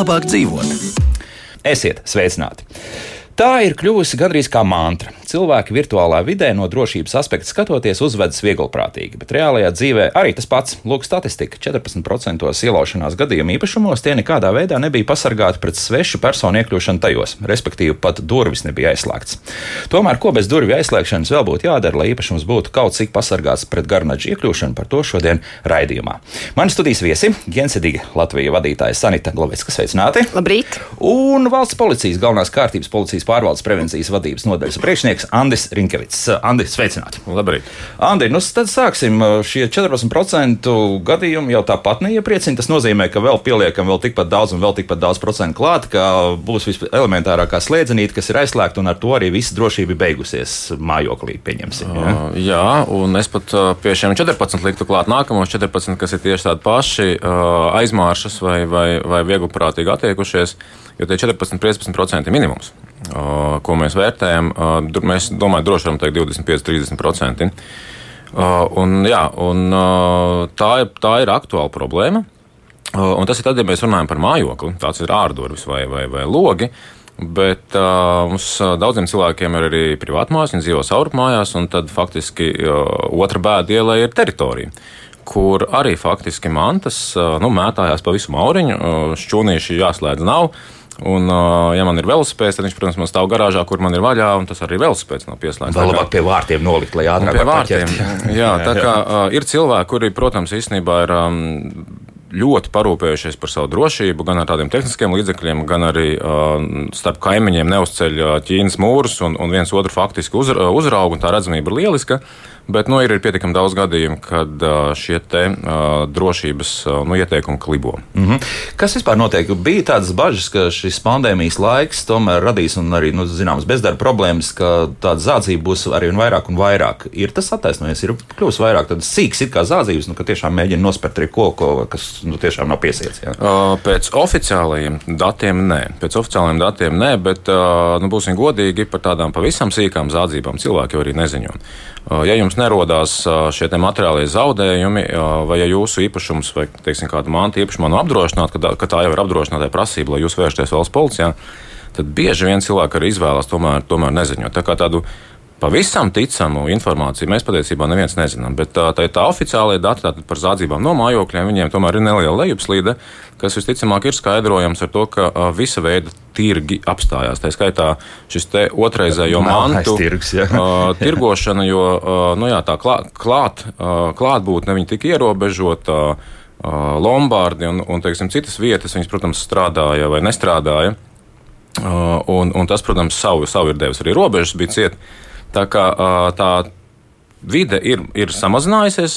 Labāk dzīvot? Esiet sveicināti! Tā ir kļuvusi gandrīz kā mantra. Cilvēki virtuālā vidē no drošības aspekta skatoties uzvedas vieglprātīgi, bet reālajā dzīvē arī tas pats. Lūk, statistika - 14% ielaušanās gadījumu īpašumos tie nekādā veidā nebija pasargāti pret svešu personu iekļūšanu tajos, respektīvi pat durvis nebija aizslēgts. Tomēr, ko bez durvju aizslēgšanas vēl būtu jādara, lai īpašums būtu kaut cik pasargāts pret garnaģu iekļūšanu, par to šodien raidījumā. Mani studijas viesi - Gensedīga Latvijas vadītāja Sanita Glovecka, sveicināti! Labrīt! Un valsts policijas galvenās kārtības policijas pārvaldes prevencijas vadības nodaļas priekšnieks Andris Rinkevits. Andi, sveicināti! Labrīt! Andi, nu tad sāksim. Šie 14% gadījumi jau tāpat neiepriecina. Tas nozīmē, ka vēl pieliekam vēl tikpat daudz un vēl tikpat daudz procentu klāt, ka būs viselementārākā slēdzenīte, kas ir aizslēgta, un ar to arī visa drošība beigusies mājoklī, pieņemsim. Ja? Uh, jā, un es pat uh, pie šiem 14 liktu klāt nākamos 14, kas ir tieši tādi paši uh, aizmāršas vai, vai, vai vieglprātīgi attiekušies, jo tie 14-15% ir minimums ko mēs vērtējam, mēs domājam, droši varam teikt 25-30%. Un, jā, un tā, ir, tā ir aktuāla problēma. Un tas ir tad, ja mēs runājam par mājokli, tāds ir ārdurvis vai, vai, vai logi. Bet uh, mums daudziem cilvēkiem ir arī privātmājas, viņi dzīvo saurupmājās, un tad faktiski uh, otra bēda ielai ir teritorija kur arī faktiski mantas nu, mētājās pa visu mauriņu, šķūnīši jāslēdz nav. Uh, Un, ja man ir velosipēds, tad viņš, protams, man stāv garāžā, kur man ir vaļā, un tas arī velosipēds nav pieslēgts. Vēl labāk pie vārtiem nolikt, lai ātrāk pie vārtiem. Jā, tā kā ir cilvēki, kuri, protams, īstenībā ir ļoti parūpējušies par savu drošību, gan ar tādiem tehniskiem līdzekļiem, gan arī uh, starp kaimiņiem neuzceļ Ķīnas mūrus un, un viens otru faktiski uzra, uzrauga, un tā redzamība ir lieliska. Bet nu, ir, ir pietiekami daudz gadījumu, kad šie te, uh, drošības nu, ieteikumi klibo. Mm -hmm. Kas vispār notiek? Bija tādas bažas, ka šis pandēmijas laiks tomēr radīs arī nu, zināmas bezdarba problēmas, ka tāda zādzība būs arī vairāk un vairāk. Ir tas attaisnojies, ir kļuvis vairāk tādas sīkas it kā zādzības, nu, ka tiešām mēģina nospērt arī ko, ko kas nu, tiešām nav piesiets. Jā. Uh, pēc oficiālajiem datiem nē, pēc oficiālajiem datiem nē, bet uh, nu, būsim godīgi par tādām pavisam sīkām zādzībām cilvēki arī neziņo. Ja jums nerodās šie materiālie zaudējumi, vai ja jūsu īpašums vai teiksim, kāda manta īpašumā nav apdrošināta, ka tā jau ir apdrošinātāja prasība, lai jūs vēršaties valsts policijā, tad bieži vien cilvēki arī izvēlas tomēr, tomēr neziņot. Tā kā tādu Pavisam ticamu informāciju mēs patiesībā neviens nezinām, bet tā, tā, tā oficiālajā dati par zādzībām no mājokļiem, viņiem tomēr ir neliela lejupslīde, kas visticamāk ir skaidrojams ar to, ka visa veida tirgi apstājās. Tā skaitā šis otrreizējo mantu tirgs, ja. a, tirgošana, jo a, nu, jā, tā klāt, klāt, klātbūtne viņa tika ierobežota. Lombardi un, un teiksim, citas vietas, viņas, protams, strādāja vai nestrādāja. Un, un tas, protams, savu, savu ir devis arī robežas, bija cieta. Tā kā tā vide ir, ir samazinājusies,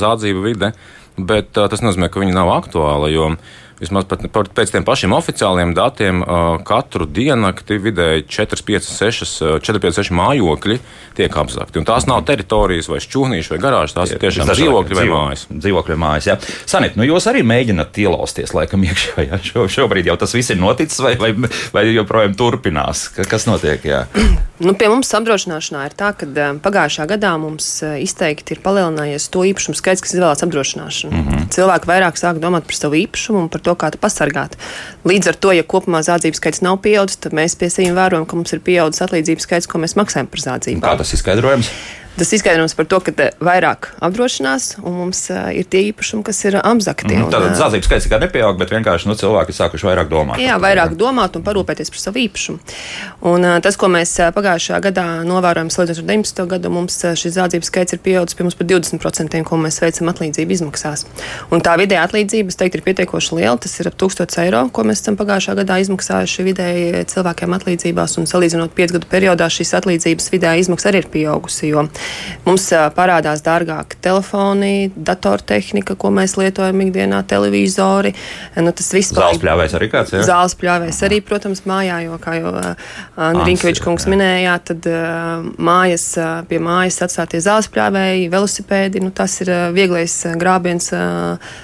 zādzību vide, bet tas nozīmē, ka viņa nav aktuāla. Jo vismaz pat, pēc tiem pašiem oficiāliem datiem, katru diennakti vidēji 4, 5, 6, 4, 5, 6 mājokļi tiek apzakti. Un tās nav teritorijas vai šķūnīši vai garāžas, tās ir tiešām dzīvokļi vai mājas. Dzīvokļi mājas, jā. Sanit, nu jūs arī mēģināt ielausties laikam iekšā, jā. Šo, šobrīd jau tas viss ir noticis vai, vai, vai joprojām turpinās? Kas notiek, jā? Nu, pie mums apdrošināšanā ir tā, ka pagājušā gadā mums izteikti ir palielinājies to īpašumu skaits, kas izvēlās apdrošināšanu. Mm -hmm. Cilvēki vairāk sāk domāt par savu īpašumu un par to, kā to pasargāt. Līdz ar to, ja kopumā zādzības skaits nav pieaudzis, tad mēs pie sevis vērojam, ka mums ir pieaudzis atlīdzības skaits, ko mēs maksājam par zādzībām. Kā tas ir skaidrojams? Tas izskaidrojums par to, ka vairāk apdrošinās, un mums ir tie īpašumi, kas ir apzakti. Mm, Tātad zādzības skaits nekā nepieaug, bet vienkārši nu, cilvēki ir sākuši vairāk domāt. Jā, vairāk domāt un parūpēties par savu īpašumu. Un, tas, ko mēs pagājušajā gadā novērojam, salīdzinot ar 19. gadu, mums šis zādzības skaits ir pieaudzis pie mums par 20%, ko mēs veicam atlīdzību izmaksās. Un tā vidēja atlīdzība, es teiktu, ir pietiekoši liela. Tas ir ap 1000 eiro, ko mēs esam pagājušajā gadā izmaksājuši vidēji cilvēkiem atlīdzībās. Un salīdzinot 5 gadu periodā, šīs atlīdzības vidēja izmaksas arī ir pieaugusi. Jo Mums parādās dārgāki telefoni, datortehnika, ko mēs lietojam ikdienā, televizori. Nu, tas viss Zāles pļāvējs arī kāds, jā? Zāles pļāvējs arī, protams, mājā, jo, kā jau Anna Rinkoviča kungs minēja, tad mājas, pie mājas atstātie zāles pļāvēji, velosipēdi, nu, tas ir vieglais grābiens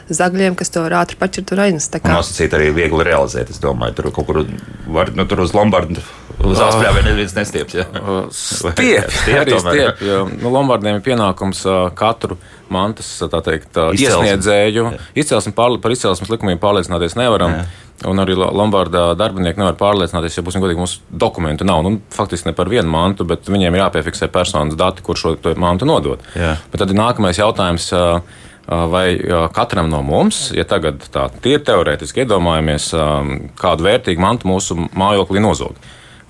zagļiem, kas to var ātri paķert un aiznest. Kā... Nosacīt arī viegli realizēt, es domāju, tur kaut kur var, nu, tur uz Lombardu Uz Austrālijas neviens nestieps. Ja? Stiep, stiep, arī stiep. Jo, nu, Lombardiem ir pienākums katru mantas teikt, iesniedzēju. Izcelsmi pār, par izcelsmes likumiem pārliecināties nevaram. Jā. Un arī Lombardā darbinieki nevar pārliecināties, ja būsim godīgi, mūsu dokumentu nav. Nu, faktiski ne par vienu mantu, bet viņiem ir jāpiefiksē personas dati, kur šo mantu nodot. Jā. Bet tad ir nākamais jautājums. Vai katram no mums, ja tagad tā ir teorētiski iedomājamies, kādu vērtīgu mantu mūsu mājoklī nozog,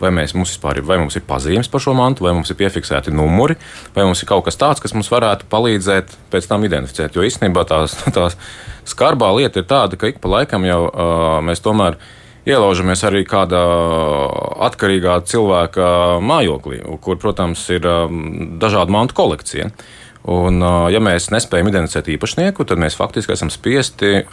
vai, mēs, mums vispār, vai mums ir pazīmes par šo mantu, vai mums ir piefiksēti numuri, vai mums ir kaut kas tāds, kas mums varētu palīdzēt pēc tam identificēt. Jo īstenībā tās, tās skarbā lieta ir tāda, ka ik pa laikam jau uh, mēs tomēr ielaužamies arī kādā atkarīgā cilvēka mājoklī, kur, protams, ir um, dažādu mantu kolekcija. Un, ja mēs nespējam identificēt īpašnieku, tad mēs faktiski esam spiesti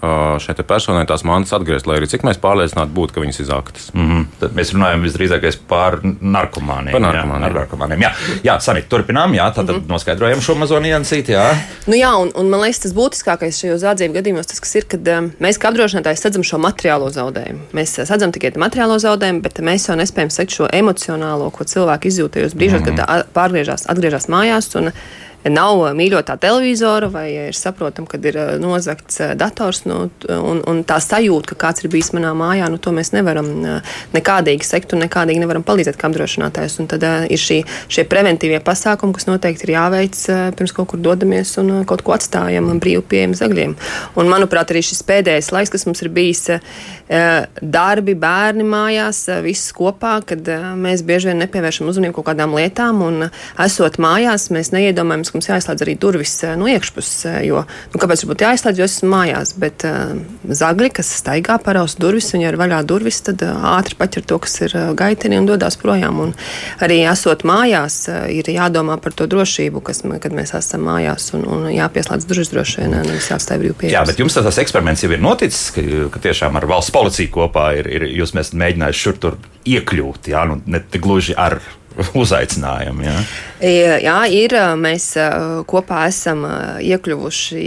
šai personai tās mantas atgriezt, lai arī cik mēs pārliecināti būtu, ka viņas ir zaktas. Mm -hmm. Tad mēs runājam visdrīzākais par narkomāniem. Par narkomāniem. Jā, narkomāniem. jā. jā Sanīt, turpinām, jā, tad mm -hmm. noskaidrojam šo mazo niansīti. Jā. Nu, jā, un, un man liekas, tas būtiskākais šajos zādzību gadījumos, tas ir, kad um, mēs kā apdrošinātāji sadzam šo materiālo zaudējumu. Mēs sadzam tikai materiālo zaudējumu, bet mēs jau nespējam sekt šo emocionālo, ko cilvēki izjūtajos brīžos, mm -hmm. kad pārgriežas, atgriežas mājās. Un, nav mīļotā televizora, vai ir saprotama, ka ir nozagts dators. Nu, un, un tā sajūta, ka kāds ir bijis manā mājā, nu, to mēs nevaram nekādīgi sekt un nekādīgi nevaram palīdzēt kā apdrošinātājs. Un tad uh, ir šī, šie preventīvie pasākumi, kas noteikti ir jāveic uh, pirms kaut kur dodamies un uh, kaut ko atstājam brīvi pieejam zagļiem. Un, manuprāt, arī šis pēdējais laiks, kas mums ir bijis uh, darbi, bērni mājās, uh, viss kopā, kad uh, mēs bieži vien nepievēršam uzmanību kaut kādām lietām un uh, esot mājās, mēs neiedomājamies, mums jāizslēdz arī durvis eh, no iekšpuses. Eh, jo, nu, kāpēc būtu jāizslēdz, jo es esmu mājās, bet uh, zagļi, kas staigā paraus durvis, viņi ir vaļā durvis, tad uh, ātri paķer to, kas ir gaiteni un dodas projām. Un arī esot mājās, uh, ir jādomā par to drošību, kas, kad mēs esam mājās un, un jāpieslēdz durvis droši vien, nevis jāatstāj brīvi pieeja. Jā, bet jums tas eksperiments jau ir noticis, ka, ka tiešām ar valsts policiju kopā ir, ir jūs mēģinājuši šur tur iekļūt, jā, nu, ne gluži ar uzaicinājumu. Jā. Jā, ir. Mēs kopā esam iekļuvuši,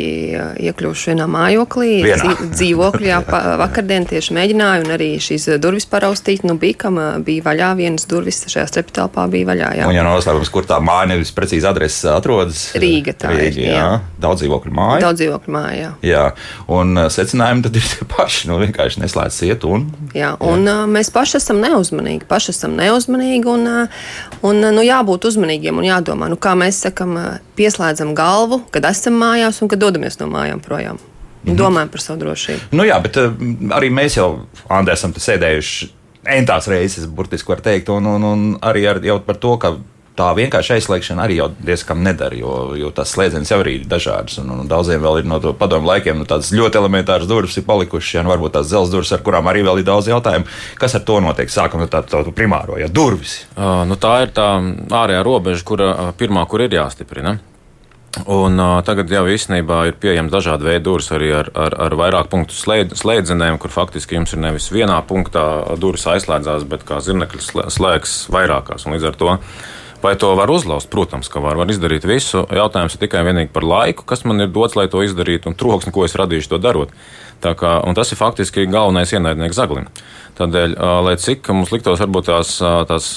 iekļuvuši vienā mājoklī, vienā. dzīvoklī. Vakardien tieši mēģināju, un arī šīs durvis paraustīt. Nu, bija, kam bija vaļā, vienas durvis šajā streptelpā bija vaļā. Jā. Un, ja noslēpums, kur tā māja nevis precīzi adreses atrodas? Rīga tā Rīga, ir. Jā. jā. Daudz dzīvokļu māja. Daudz dzīvokļu māja, jā. jā. Un secinājumi tad ir tie paši, nu vienkārši neslēdz iet un. Jā, un jā. mēs paši esam neuzmanīgi, paši esam neuzmanīgi un Un, nu, jābūt uzmanīgiem un jādomā, nu, kā mēs sakam, pieslēdzam galvu, kad esam mājās un kad dodamies no mājām projām. -hmm. Domājam par savu drošību. Nu, jā, bet arī mēs jau, Andrē, esam sēdējuši entās reizes, burtiski var teikt, un, un, un arī ar, par to, ka tā vienkārši aizslēgšana arī jau diezgan nedara, jo, jo tās slēdzenes jau ir dažādas. Un, un daudziem vēl ir no padomu laikiem nu, tādas ļoti elementāras durvis ir palikušas, ja nu, varbūt tās dzelzceļa durvis, ar kurām arī vēl ir daudz jautājumu. Kas ar to notiek? Sākam no tā, tā, tā primāro, ja durvis. Uh, nu, tā ir tā ārējā robeža, kura pirmā, kur ir jāstiprina. Un, uh, tagad jau īstenībā ir pieejams dažādi veidi durvis arī ar, ar, ar vairāk punktu slēd, slēdzenēm, kur faktiski jums ir nevis vienā punktā durvis aizslēdzās, bet kā zirnekļa slēgs vairākās. Un līdz ar to Vai to var uzlauzt? Protams, ka var. Var izdarīt visu. Jautājums ir tikai vienīgi par laiku, kas man ir dots, lai to izdarītu, un troksni, ko es radīšu to darot. Kā, tas ir faktiski galvenais ienaidnieks zaglim. Tādēļ, lai cik mums liktos, varbūt tās, tās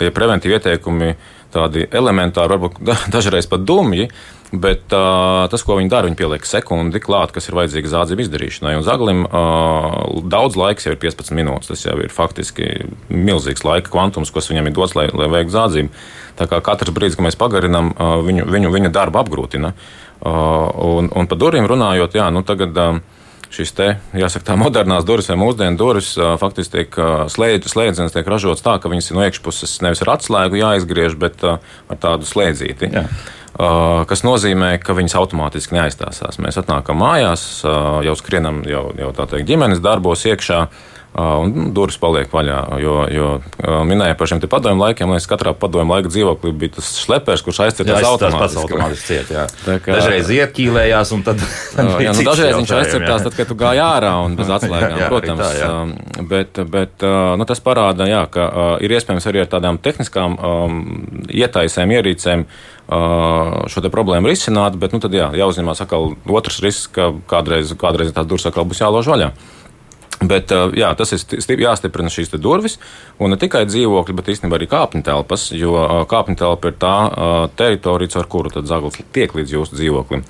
tie preventīvi ieteikumi tādi elementāri, varbūt dažreiz pat dumji, Bet uh, tas, ko viņi dara, viņi pieliek sekundi klāt, kas ir vajadzīga zādzību izdarīšanai. Un zaglim uh, daudz laiks jau ir 15 minūtes. Tas jau ir faktiski milzīgs laika kvantums, kas viņam ir dots, lai, lai veiktu zādzību. Tā kā katrs brīdis, kad mēs pagarinām, uh, viņu, viņu, viņa darbu apgrūtina. Uh, un, un par durvīm runājot, jā, nu tagad. Uh, šīs te, jāsaka, tā modernās durvis vai mūsdienu durvis faktiski tiek slēdz, slēdziens tiek ražots tā, ka viņas ir no iekšpuses nevis ar atslēgu jāizgriež, bet ar tādu slēdzīti. Jā. Kas nozīmē, ka viņas automātiski neaizstāsās. Mēs atnākam mājās, jau skrienam jau, jau teikt, ģimenes darbos iekšā. Un nu, durvis paliek vaļā. Jo, jo minēja par šiem padomju laikiem, lai katrā padomju laika dzīvoklī bija tas šlepers, kurš aizcirtas automātiski. automātiski ciet, jā. Kā, dažreiz ieķīlējās, un tad. jā, nu, dažreiz viņš aizcirtās, tad, kad tu gāji ārā un bez atslēgām, jā, protams. Tā, jā. bet bet nu, tas parāda, jā, ka ir iespējams arī ar tādām tehniskām um, ietaisēm, ierīcēm šo problēmu risināt, bet nu, tad jā, jāuzņemās atkal otrs risks, ka kādreiz, kādreiz tās durvis atkal būs jālož vaļā. Bet jā, tas ir jāstiprina šīs durvis, un ne tikai dzīvokļi, bet īstenībā arī kāpņu telpas, jo kāpņu telpa ir tā teritorija, ar kuru zaglis tiek līdz jūsu dzīvoklim.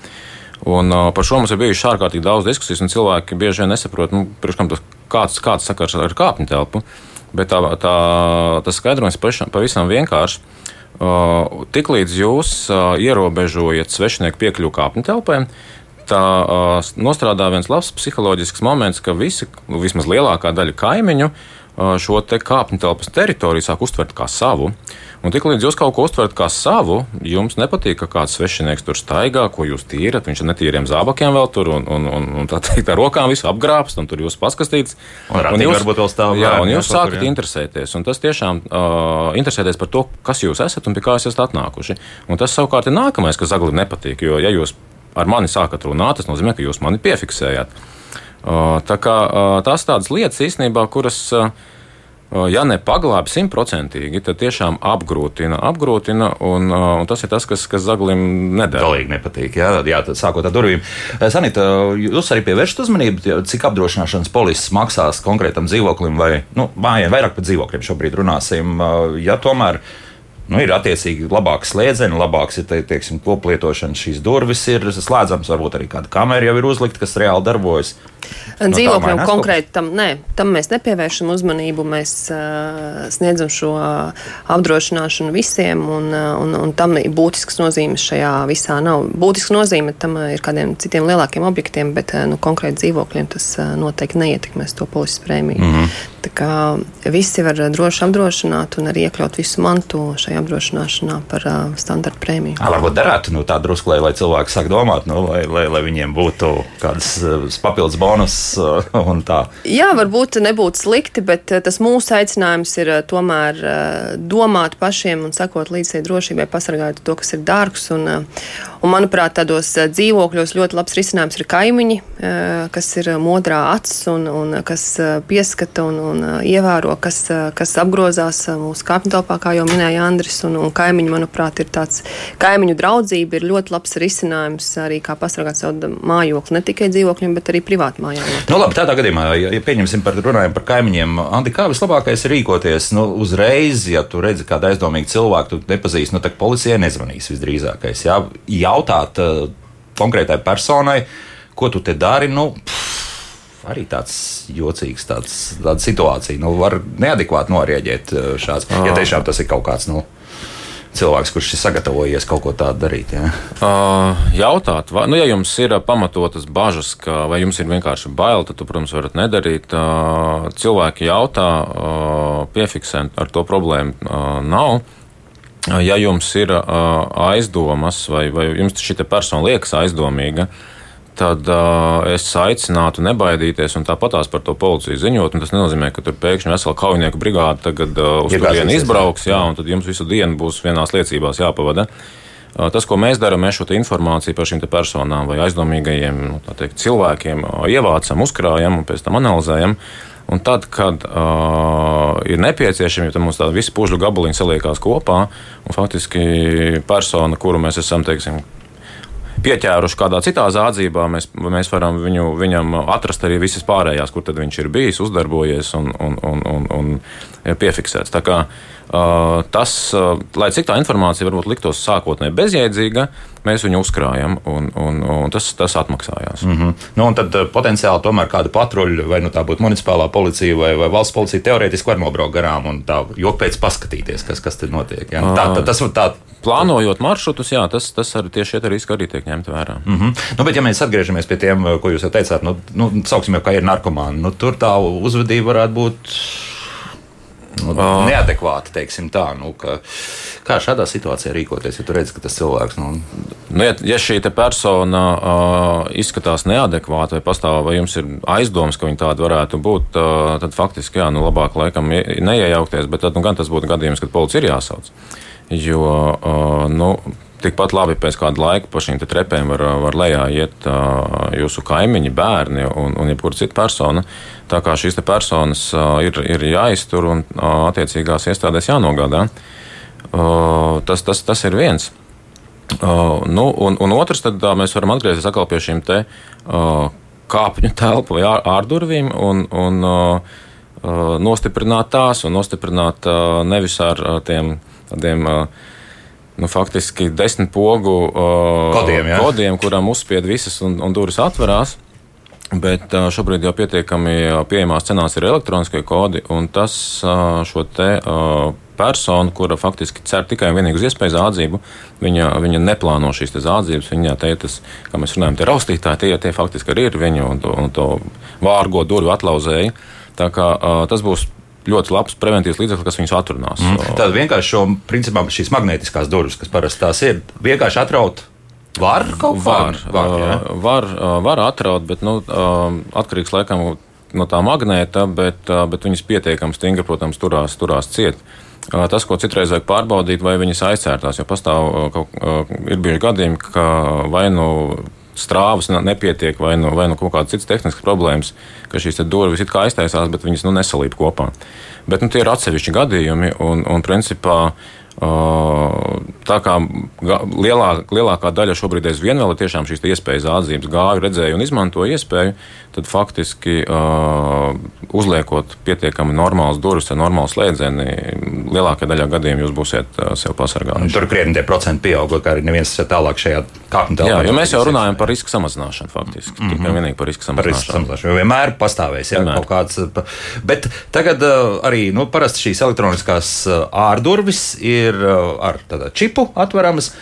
Un, uh, par šo mums ir bijušas ārkārtīgi daudz diskusijas, un cilvēki bieži vien nesaprot, nu, tas, kāds, kāds sakars ar kāpņu telpu. Bet tā, tā, tas skaidrojums pavisam, vienkāršs. Uh, Tiklīdz jūs uh, ierobežojat svešinieku piekļuvi kāpņu telpai, tā nostrādā viens labs psiholoģisks moments, ka visi, vismaz lielākā daļa kaimiņu, šo te kāpņu telpas teritoriju sāk uztvert kā savu. Un tiklīdz jūs kaut ko uztverat kā savu, jums nepatīk, ka kāds svešinieks tur staigā, ko jūs tīrat. Viņš ar netīriem zābakiem vēl tur un, un, un, un tā teikt, ar rokām visu apgrābst, un tur jūs paskatīts. Un, un jūs, varbūt vēl stāv jā, un jūs sākat jā. interesēties. Un tas tiešām uh, interesēties par to, kas jūs esat un pie kā esat atnākuši. Un tas savukārt ir nākamais, kas Zaglim nepatīk. Jo, ja jūs ar mani sākat runāt, tas nozīmē, ka jūs mani piefiksējāt. Tā kā tās tādas lietas īstenībā, kuras. Ja ne paglābi simtprocentīgi, tad tiešām apgrūtina, apgrūtina un, un tas ir tas, kas, kas Zaglim nedara. Galīgi nepatīk, jā, jā tad sākot ar durvīm. Sanita, jūs arī pievēršat uzmanību, cik apdrošināšanas polises maksās konkrētam dzīvoklim vai, nu, mājai vairāk par dzīvokļiem šobrīd runāsim, ja tomēr nu, ir attiecīgi labāks slēdziens, labāks ir te, teiksim, koplietošana. Šīs durvis ir slēdzamas, varbūt arī kāda kamera jau ir uzlikta, kas reāli darbojas. Dzīvokļiem no konkrēti tam, nē, tam mēs nepievēršam uzmanību. Mēs uh, sniedzam šo apdrošināšanu visiem, un, un, un tam ir būtisks nozīmes šajā visā. Nav būtisks nozīme tam ir kādiem citiem lielākiem objektiem, bet nu, konkrēti dzīvokļiem tas noteikti neietekmēs to polises prēmiju. Mm -hmm. Tā kā visi var droši apdrošināt un arī iekļaut visu mantu šajā apdrošināšanā par uh, standarta prēmiju. À, varbūt darētu nu, tā drusku, lai, lai cilvēki sāk domāt, nu, lai, lai, lai viņiem būtu kādas papildus bonus un tā. Jā, varbūt nebūtu slikti, bet tas mūsu aicinājums ir tomēr domāt pašiem un sakot līdzi drošībai, pasargāt to, kas ir dārgs. Un, un manuprāt, tādos dzīvokļos ļoti labs risinājums ir kaimiņi, kas ir modrā acis un, un kas pieskata un, un ievēro, kas, kas apgrozās mūsu kāpņu telpā, kā jau minēja Andris. Un, un kaimiņi, manuprāt, ir tāds kaimiņu draudzība, ir ļoti labs risinājums arī kā pasargāt savu mājokli, ne tikai dzīvokļiem, bet arī privātmājām. Nu, labi, tādā gadījumā, ja, ja pieņemsim par runājam par kaimiņiem, Andi, kā vislabākais ir rīkoties nu, uzreiz, ja tu redzi kādu aizdomīgu cilvēku, tu nepazīsti, nu, tad policijai nezvanīs visdrīzākais. Jā, jautāt uh, konkrētai personai, ko tu te dari, nu, pff, arī tāds jocīgs, tāds, tāda situācija. Nu, var neadekvāti norēģēt uh, šāds, ja tiešām tas ir kaut kāds. Nu, cilvēks, kurš ir sagatavojies kaut ko tādu darīt? Jā? Uh, jautāt, vai, nu, ja jums ir pamatotas bažas, ka, vai jums ir vienkārši bail, tad, tu, protams, varat nedarīt. Uh, cilvēki jautā, uh, piefiksēt, ar to problēmu uh, nav. Ja jums ir uh, aizdomas, vai, vai jums šī persona liekas aizdomīga, uh, tad uh, es aicinātu nebaidīties un tāpatās par to policiju ziņot. Tas nenozīmē, ka tur pēkšņi vesela kaujinieku brigāde tagad uh, uz turieni izbrauks, jā, un tad jums visu dienu būs vienās liecībās jāpavada. Uh, tas, ko mēs darām, mēs šo informāciju par šīm personām vai aizdomīgajiem nu, teikt, cilvēkiem uh, ievācam, uzkrājam un pēc tam analizējam. Un tad, kad uh, ir nepieciešami, ja mums tādi visi pužu gabaliņi saliekās kopā, un faktiski persona, kuru mēs esam, teiksim, pieķēruši kādā citā zādzībā, mēs, mēs varam viņu, viņam atrast arī visas pārējās, kur viņš ir bijis, uzdarbojies un, un, un, un, un piefiksēts. Tā kā, uh, tas, lai cik tā informācija varbūt liktos sākotnēji bezjēdzīga, mēs viņu uzkrājam, un, un, un tas, tas atmaksājās. Mm -hmm. nu, un tad potenciāli tomēr kāda patruļa, vai nu tā būtu municipālā policija vai, vai valsts policija, teorētiski var nobraukt garām un tā jokpēc paskatīties, kas, kas tur notiek. Ja? Tā, tā, tas, tā, plānojot maršrutus, jā, tas, tas arī tieši šie riski arī tiek ņemti vērā. Mm -hmm. nu, bet, ja mēs atgriežamies pie tiem, ko jūs jau teicāt, nu, nu, sauksim jau, kā ir narkomāni, nu, tur tā uzvedība varētu būt nu, neadekvāti, teiksim tā. Nu, ka, kā šādā situācijā rīkoties, ja tu redz, ka tas cilvēks. Nu, Nu, ja, ja šī persona uh, izskatās neadekvāta vai pastāv, vai jums ir aizdoms, ka viņa tāda varētu būt, uh, tad faktiski jā, nu, labāk laikam neiejaukties, bet tad nu, gan tas būtu gadījums, kad policija ir jāsauc. Jo uh, nu, tikpat labi pēc kāda laika pa šīm trepēm var, var lejā iet jūsu kaimiņi, bērni un, un jebkura cita persona. Tā kā šīs personas ir, ir jāiztur un attiecīgās iestādēs jānogādā. Tas, tas, tas ir viens. Uh, nu, un, un otrs, tad uh, mēs varam atgriezties atkal pie šīm te, uh, kāpņu telpu vai ārdurvīm un, un uh, nostiprināt tās un nostiprināt uh, nevis ar uh, tiem tādiem. Uh, Nu, faktiski desmit pogu uh, kodiem, ja? kodiem, kuram uzspied visas un, un durvis atverās. Bet uh, šobrīd jau pietiekami pieejamās cenās ir elektroniskie kodi, un tas uh, šo te uh, persona, kura faktiski cer tikai un vienīgi uz iespēju zādzību, viņa, viņa neplāno šīs zādzības. Viņa te tas, kā mēs runājam, tie raustītāji, tie, tie faktiski arī ir viņa un to, un to vārgo durvju atlauzēji. Tā kā uh, tas būs ļoti labs preventīvs līdzeklis, kas viņus atrunās. Mm. Tad vienkārši šo, principā, šīs magnētiskās durvis, kas parasti tās ir, vienkārši atraut. Var kaut kā var, var, ja? var, var atraut, bet nu, atkarīgs laikam no tā magnēta, bet, bet viņas pietiekami stingri, protams, turās, turās ciet. Tas, ko citreiz vajag pārbaudīt, vai viņas aizcērtās, jo pastāv kaut, ir bijuši gadījumi, ka vai nu strāvas nepietiek, vai nu, vai nu kaut kādas citas tehniskas problēmas, ka šīs durvis it kā aiztaisās, bet viņas nu, nesalīp kopā. Bet nu, tie ir atsevišķi gadījumi, un, un principā Tā kā lielā, lielākā daļa šobrīd aizvien vēl ir tiešām šīs iespējas atzīmes, gāju, redzēju un izmantoju iespēju, tad faktiski uh, uzliekot pietiekami normāls durvis ar normālu slēdzeni, lielākajā daļā gadījumu jūs būsiet uh, sev pasargājuši. Tur krietni tie procenti pieaugot, kā arī neviens tālāk šajā kāpņu telpā. Jā, jo mēs jau runājam par riska samazināšanu faktiski. Mm -hmm. Tikai vienīgi par riska samazināšanu. Par riska samazināšanu. Jo vienmēr pastāvēs jā, vienmēr. kaut kāds. Bet tagad uh, arī nu, parasti šīs elektroniskās ārdurvis ir ir uh, ar čipu atveramas,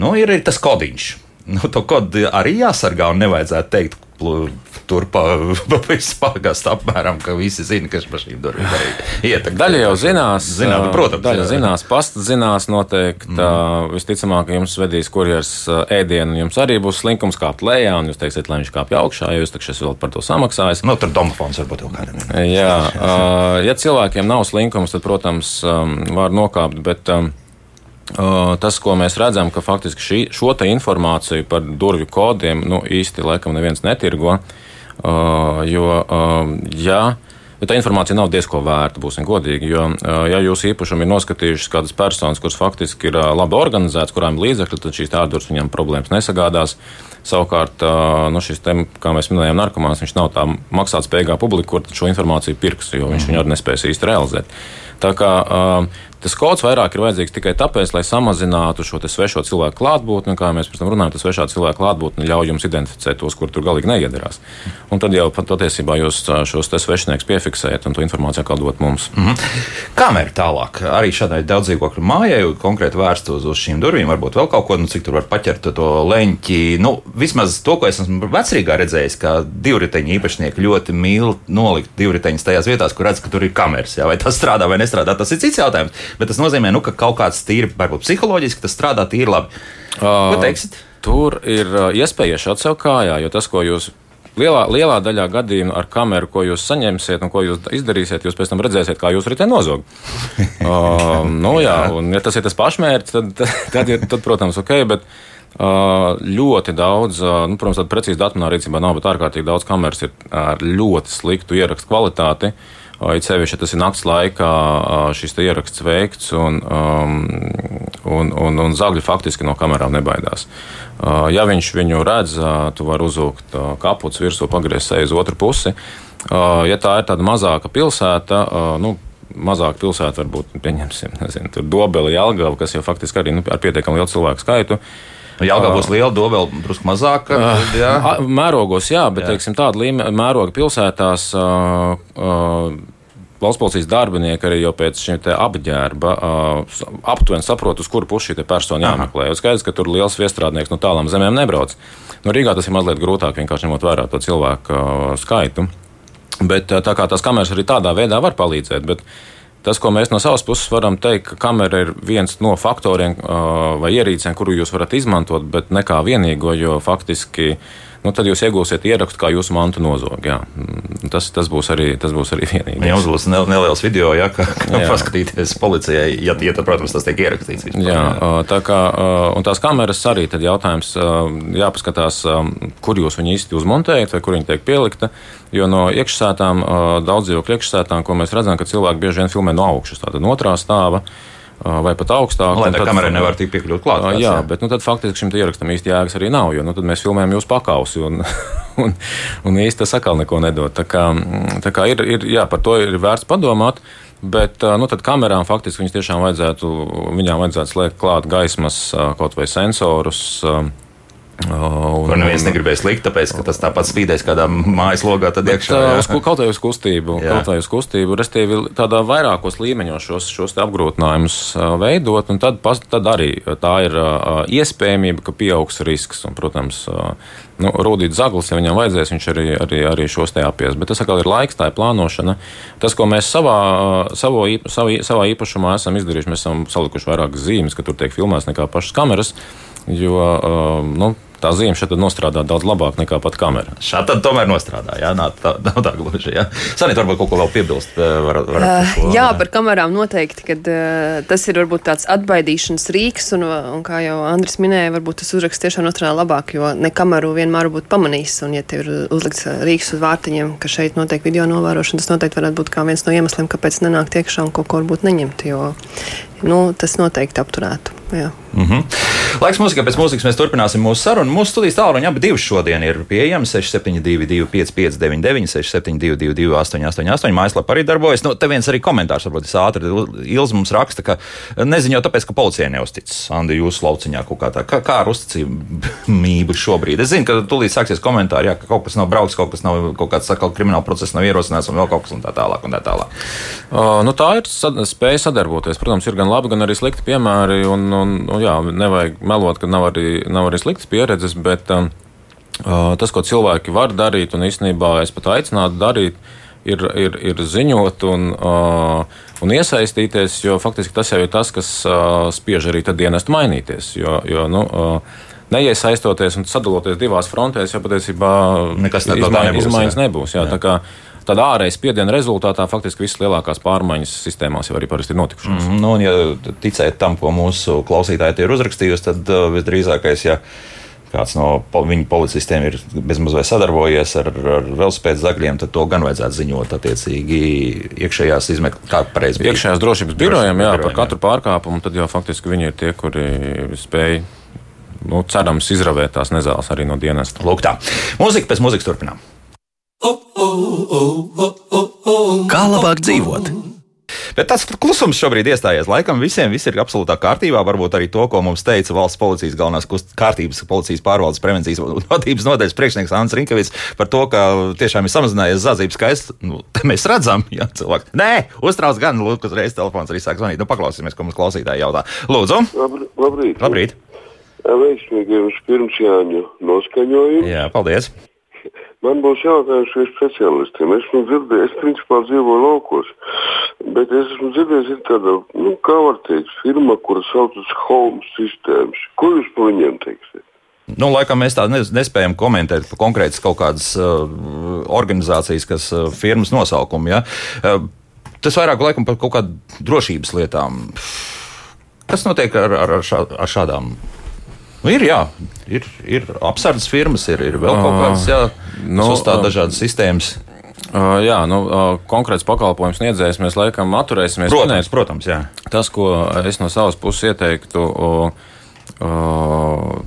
nu, ir arī tas kodiņš. Nu, to kodu arī jāsargā un nevajadzētu teikt. Tur pa, visu pagastu apmēram, ka visi zina, kas par šīm durvīm ietekmē. Daļa jau zinās, zināt, protams. Daļa jā. zinās, pasta zinās noteikti. Mm. Visticamāk, ka jums vedīs kurjers ēdienu, jums arī būs slinkums kāpt lejā, un jūs teiksiet, lai viņš kāpj augšā, jo jūs taču esat vēl par to samaksājis. Nu, tur domofons varbūt vēl kādam. Jā, ja cilvēkiem nav slinkums, tad, protams, var nokāpt, bet Tas, ko mēs redzam, ka faktiski šī, šo informāciju par durvju kodiem nu, īsti laikam neviens netirgo. Jo, ja Bet tā informācija nav diezgan vērta, būsim godīgi. Jo, ja jūsu īpašumi ir noskatījušas kādas personas, kuras faktiski ir labi organizētas, kurām ir līdzekļi, tad šīs tādas viņam problēmas nesagādās. Savukārt, nu, šis te, kā mēs minējām, narkomāns, viņš nav tā maksātspējīgā publika, kur šo informāciju pirks, jo viņš viņu arī nespēs īsti realizēt. Tā kā Tas kods vairāk ir vajadzīgs tikai tāpēc, lai samazinātu šo svešo cilvēku klātbūtni. Kā mēs pirms tam runājām, tas svešā cilvēka klātbūtne ļauj jums identificēt tos, kur tur galīgi neiedarās. Un tad jau patiesībā jūs šos svešinieks piefiksējat un to informāciju atkal dot mums. Mm -hmm. Kamēr tālāk arī šādai daudzdzīvokļu mājai konkrēti vērsta uz, uz šīm durvīm, varbūt vēl kaut ko, nu, cik tur var paķert to leņķi. Nu, vismaz to, ko es esmu vecrīgā redzējis, ka divriteņu īpašnieki ļoti mīl nolikt divriteņus tajās vietās, kur redz, ka tur ir kameras. Jā, vai tas strādā vai nestrādā, tas ir cits jautājums bet tas nozīmē, nu, ka kaut kāds tīri, varbūt psiholoģiski tas strādā tīri labi. Ko teiksit? Tur ir iespēja iešaut sev kājā, jo tas, ko jūs lielā, lielā daļā gadījumu ar kameru, ko jūs saņemsiet un ko jūs izdarīsiet, jūs pēc tam redzēsiet, kā jūs ritē nozog. uh, nu, jā, un ja tas ir tas pašmērķis, tad, tad, tad, ir, tad protams, ok. Bet, Uh, ļoti daudz, uh, nu, protams, tāda precīza datumā rīcībā nav, bet ārkārtīgi daudz kameras ir ar ļoti sliktu ierakstu kvalitāti. Uh, It sevišķi, ja tas ir naktas laikā, šis ieraksts veikts, un, um, un, un, un zagļi faktiski no kamerām nebaidās. Ja viņš viņu redz, tu vari uzvilkt kapuci virsū, pagriezt seju uz otru pusi. Ja tā ir tāda mazāka pilsēta, nu, mazāka pilsēta, varbūt pieņemsim, nezinu, Dobeli, Jelgava, kas jau faktiski arī nu, ar pietiekami lielu cilvēku skaitu. Jāgā būs liela, dobela drusku mazāka. Jā. Mērogos, jā, bet jā. Teiksim, tāda līmeņa mēroga pilsētās. Uh, uh, valsts policijas darbinieki arī jau pēc šī apģērba uh, aptuveni saprot, uz kuru pusi šī persona jāmeklē. Jo skaidrs, ka tur liels viestrādnieks no tālām zemēm nebrauc. Nu, Rīgā tas ir mazliet grūtāk, vienkārši ņemot vērā to cilvēku uh, skaitu. Bet tā kā tās kameras arī tādā veidā var palīdzēt. Bet, Tas, ko mēs no savas puses varam teikt, ka kamera ir viens no faktoriem vai ierīcēm, kuru jūs varat izmantot, bet ne kā vienīgo, jo faktiski nu, tad jūs iegūsiet ierakstu, kā jūsu mantu nozog. Jā. Tas, tas, būs arī, tas būs arī vienīgais. Jums būs neliels video, ja, kā, kā paskatīties policijai, ja, ja tad, protams, tas tiek ierakstīts. Vispār, jā, jā. Tā kā, un tās kameras arī tad jautājums jāpaskatās, kur jūs viņu īsti uzmontējat vai kur viņi tiek pielikta. Jo no iekšsētām, daudz dzīvokļu iekšsētām, ko mēs redzam, ka cilvēki bieži vien filmē no augšas, tātad no otrā stāva vai pat augstāk. Lai tā kamerai nevar tik piekļūt klāt. Jā, jā, bet nu, tad faktiski šim ierakstam īsti jēgas arī nav, jo nu, tad mēs filmējam jūs pakausi un, un, un īsti tas atkal neko nedod. Tā kā, tā kā ir, ir, jā, par to ir vērts padomāt. Bet nu, tad kamerām faktiski viņas tiešām vajadzētu, viņām vajadzētu slēgt klāt gaismas kaut vai sensorus. Un, Kur neviens negribēs likt, tāpēc, ka tas tāpat spīdēs kādā mājas logā, tad iekšā. Uz, kaut vai uz kustību, jā. kaut vai uz kustību, restīvi tādā vairākos līmeņos šos, šos apgrūtinājumus veidot, un tad, tad arī tā ir iespējamība, ka pieaugs risks. Un, protams, nu, rūdīt zaglis, ja viņam vajadzēs, viņš arī, arī, arī šos te apies. Bet tas atkal ir laiks, tā ir plānošana. Tas, ko mēs savā, savo, savā, savā īpašumā esam izdarījuši, mēs esam salikuši vairākas zīmes, ka tur tiek filmēts nekā pašas kameras. Jo nu, tā zīme šeit nostrādā daudz labāk nekā pat kamera. Šādi tomēr nostrādā. Jā, nav tā, nav tā gluži. Sanīt, varbūt kaut ko vēl piebilst. Var, var uh, šo, jā, par kamerām noteikti, ka uh, tas ir varbūt tāds atbaidīšanas rīks, un, un kā jau Andris minēja, varbūt tas uzraksts tiešām nostrādā labāk, jo ne kameru vienmēr būtu pamanījis, un ja tev ir uzlikts rīks uz vārtiņiem, ka šeit notiek video novērošana, tas noteikti varētu būt kā viens no iemesliem, kāpēc nenākt iekšā un kaut ko varbūt neņemt, jo nu, tas noteikti apturētu. Jā. Mm -hmm. Laiks mūzikai, pēc mūzikas mēs turpināsim mūsu sarunu. Mūsu studijas tālruņa abi divi šodien ir pieejami 6722, 559, 672, 888. Mājaslapā arī darbojas. Nu, te viens arī komentārs, varbūt es ātri Ilz mums raksta, ka neziņo tāpēc, ka policijai neuzticas. Andi, jūsu lauciņā kaut kā tā. Kā, kā ar uzticamību šobrīd? Es zinu, ka tūlīt sāksies komentāri, jā, ka kaut kas nav brauks, kaut kas nav, kaut kāds sakal, krimināla process nav ierosināts un vēl kaut kas un tā tālāk. Un tā, tālāk. Uh, nu, tā ir sad spēja sadarboties. Protams, ir gan labi, gan arī slikti piemēri. Un, un, un, jā, nevajag melot, ka nav arī, nav arī sliktas pieredzes, bet um, uh, tas, ko cilvēki var darīt, un īstenībā es pat aicinātu darīt, ir, ir, ir ziņot un, uh, un iesaistīties, jo faktiski tas jau ir tas, kas uh, spiež arī dienestu mainīties. Jo, jo, nu, uh, Neiesaistoties un sadaloties divās frontēs, jau patiesībā nekas nebūs. Izmaiņas nebūs jā, jā. Tā kā, Tādā ārējas spiediena rezultātā faktiski visas lielākās pārmaiņas sistēmās jau arī parasti ir notikušas. Mm, nu, un, ja ticēt tam, ko mūsu klausītāji ir uzrakstījusi, tad uh, visdrīzākais, ja kāds no viņu policistiem ir bezmazliet sadarbojies ar, ar velospēdu zagļiem, tad to gan vajadzētu ziņot attiecīgi iekšējās izmeklēšanas, iekšējās drošības birojiem, jā, par katru pārkāpumu. Tad jau faktiski viņi ir tie, kuri spēj. Nu, cerams, izravēt tās nezāles arī no dienas. Lūk, tā. Mūzika pēc mūzikas turpinām. Kā labāk dzīvot? Bet tas klusums šobrīd iestājies. Laikam visiem viss ir absolūtā kārtībā. Varbūt arī to, ko mums teica valsts policijas galvenās kārtības policijas pārvaldes prevencijas vadības nodaļas priekšnieks Ants Rinkevits par to, ka tiešām ir samazinājies zādzību skaits. Nu, mēs redzam, ja cilvēks. Nē, uztrauc gan, lūk, uzreiz telefons arī sāk zvanīt. Nu, paklausīsimies, ko mums klausītāji jautā. Lūdzu! Labrīt! Labrīt. Veiksmīgiem pirms Jāņu noskaņojumu. Jā, paldies! Man būs jautājums šiem specialistiem. Esmu dzirdējis, es principā dzīvoju laukos, bet es esmu dzirdējis, ir tāda, nu, kā var teikt, firma, kuras saucas Home Systems. Ko jūs par viņiem teiksiet? Nu, laikam mēs tādu nespējam komentēt konkrētas kaut kādas uh, organizācijas, kas uh, firmas nosaukumu. Ja? Uh, tas vairāk laikam par kaut kādām drošības lietām. Kas notiek ar, ar, ar, šā, ar šādām Nu, ir, jā, ir, ir apsardzes firmas, ir, ir vēl kaut kādas, jā, nu, uzstāda dažādas sistēmas. Uh, jā, nu, uh, konkrēts pakalpojums sniedzējs mēs laikam atturēsimies. Protams, minēt. protams, jā. Tas, ko es no savas puses ieteiktu, uh,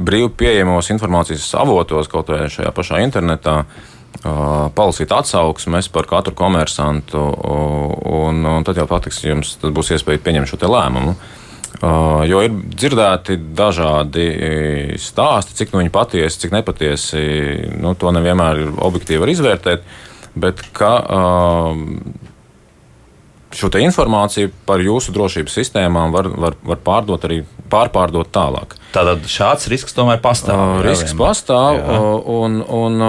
brīvi pieejamos informācijas avotos, kaut vai šajā pašā internetā, uh, palasīt atsauksmes par katru komersantu, un, un tad jau patiks, jums būs iespēja pieņemt šo lēmumu. Uh, jo ir dzirdēti dažādi stāsti, cik nu viņi patiesi, cik nepatiesi. Nu, to nevienmēr ir objektīvi izvērtēt. Bet ka, uh, šo informāciju par jūsu drošības sistēmām var, var, var pārdot arī pārpārdot tālāk. Tātad šāds risks tomēr pastāv. Uh, risks jā, pastāv, jā. un, un,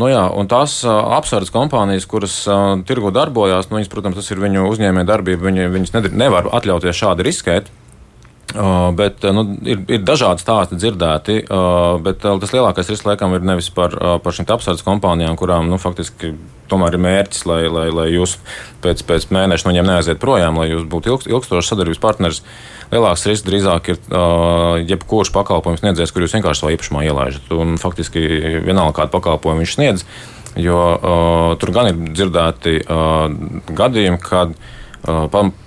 nu jā, un tās apsardzes kompānijas, kuras tirgu darbojās, nu, viņas, protams, tas ir viņu uzņēmē darbība, viņi, viņas nevar atļauties šādi riskēt. Uh, bet nu, ir, ir dažādi stāsti dzirdēti, uh, bet uh, tas lielākais risks laikam ir nevis par, par šīm apsardzes kompānijām, kurām nu, faktiski tomēr ir mērķis, lai, lai, lai jūs pēc, pēc mēneša no viņiem neaiziet projām, lai jūs būtu ilgst, ilgstošs sadarbības partneris. Lielāks risks drīzāk ir jebkurš pakalpojums sniedzējs, kur jūs vienkārši savā īpašumā ielaižat. Un faktiski vienalga kādu pakalpojumu viņš sniedz, jo tur gan ir dzirdēti gadījumi, kad Uh,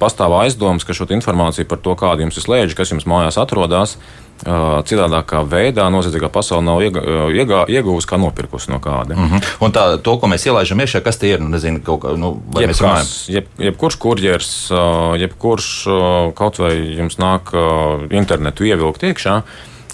pastāv aizdomas, ka šo informāciju par to, kāda jums ir slēdzi, kas jums mājās atrodas, uh, citādākā veidā noziedzīgā pasaule nav uh, iegūusi kā nopirkusi no kāda. Mm -hmm. Un tā, to, ko mēs ielaidām iekšā, kas tie ir, nu, nezinu, kaut kā, nu, vai jeb mēs runājam? Jeb, jebkurš kurjers, jebkurš kaut vai jums nāk internetu ievilkt iekšā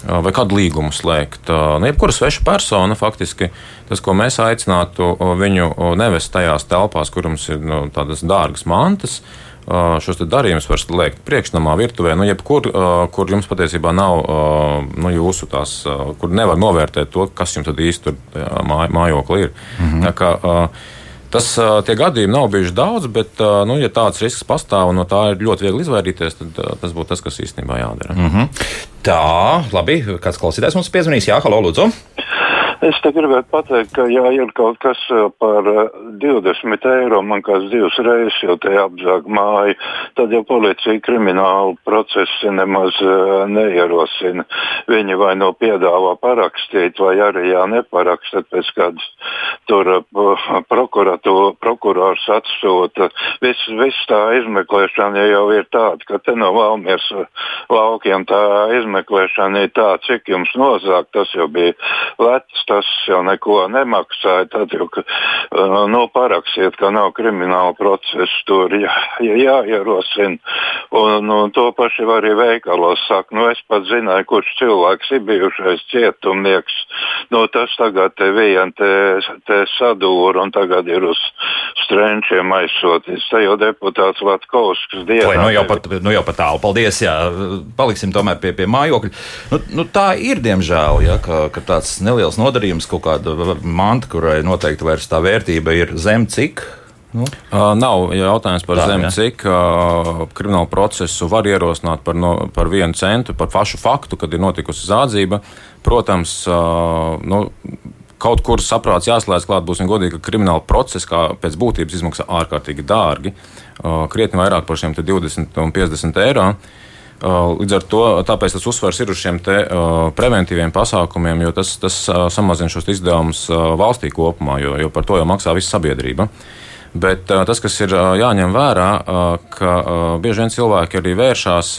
vai kādu līgumu slēgt. Nu, jebkura sveša persona faktiski tas, ko mēs aicinātu viņu nevest tajās telpās, kur mums ir nu, tādas dārgas mantas. Šos darījumus var slēgt priekšnamā, virtuvē, nu, jebkur, kur jums patiesībā nav nu, jūsu tās, kur nevar novērtēt to, kas jums īsti tur māj, mājokli ir. -hmm. Tā kā, Tas, tie gadījumi nav bijuši daudz, bet, nu, ja tāds risks pastāv un no tā ir ļoti viegli izvairīties, tad tas būtu tas, kas īstenībā jādara. Mm -hmm. Tā, labi. Kāds klausītājs mums piezvanīs? Jā, halo, lūdzu. Es te gribētu pateikt, ka ja ir kaut kas uh, par 20 uh, eiro, man kāds divas reizes jau te apzāg māju, tad jau policija kriminālu procesu nemaz uh, neierosina. Viņi vai no piedāvā parakstīt, vai arī jā, neparakstīt pēc kādas tur prokurors atsūta. Viss vis tā izmeklēšana jau ir tāda, ka te no Valmiers laukiem tā izmeklēšana ir tā, cik jums nozāk, tas jau bija lēts tas jau neko nemaksāja. Tad jau nu, parakstiet, ka nav krimināla procesa, tur jā, jāierosina. Un, un to paši var arī veikalos saka. Nu, es pat zināju, kurš cilvēks ir bijušais cietumnieks. Nu, tas tagad te vien te, te sadūra un tagad ir uz strenčiem aizsoties. Te jau deputāts Latkovskis dienā. Vai, nu jau pat, nu jau pat tālu. Paldies, jā. Paliksim tomēr pie, pie mājokļa. Nu, nu, tā ir, diemžēl, ja, ka, ka tāds neliels nodarījums darījums, kaut kāda manta, kurai noteikti vairs tā vērtība ir zem cik. Nu? Uh, nav jautājums par zemi, cik uh, kriminālu procesu var ierosināt par, no, par vienu centu, par pašu faktu, kad ir notikusi zādzība. Protams, uh, nu, kaut kur saprāts jāslēdz klāt, būsim godīgi, ka krimināla procesa kā pēc būtības izmaksā ārkārtīgi dārgi, uh, krietni vairāk par šiem 20 un 50 eiro. Uh, līdz ar to tas uzsvars ir uz šiem te, uh, preventīviem pasākumiem, jo tas, tas uh, samazina šos izdevumus valstī kopumā, jo, jo par to jau maksā visa sabiedrība. Bet tas, kas ir jāņem vērā, ka bieži vien cilvēki arī vēršās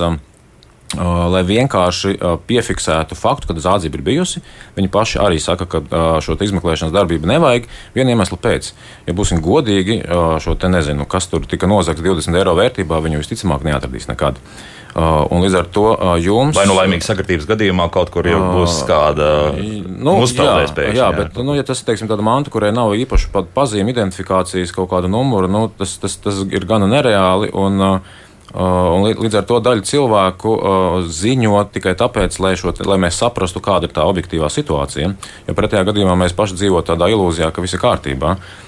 lai vienkārši piefiksētu faktu, ka zādzība ir bijusi. Viņi paši arī saka, ka šo izmeklēšanas darbību nevajag viena iemesla pēc. Ja būsim godīgi, šo te nezinu, kas tur tika nozagts 20 eiro vērtībā, viņu visticamāk neatradīs nekad. Uh, un līdz ar to uh, jums. Vai nu laimīgas sakritības gadījumā kaut kur jau būs uh, kāda nu, uzpeldēs pēkšņi? Jā, jā, bet, nu, ja tas ir tāda manta, kurai nav īpaši pazīme, identifikācijas kaut kāda numura, nu, tas, tas, tas ir gana nereāli. Un, Un līdz ar to daļa cilvēku ziņo tikai tāpēc, lai, šo, lai mēs saprastu, kāda ir tā objektīvā situācija. Jo pretējā gadījumā mēs paši dzīvojam tādā ilūzijā, ka viss ir kārtībā. Uh,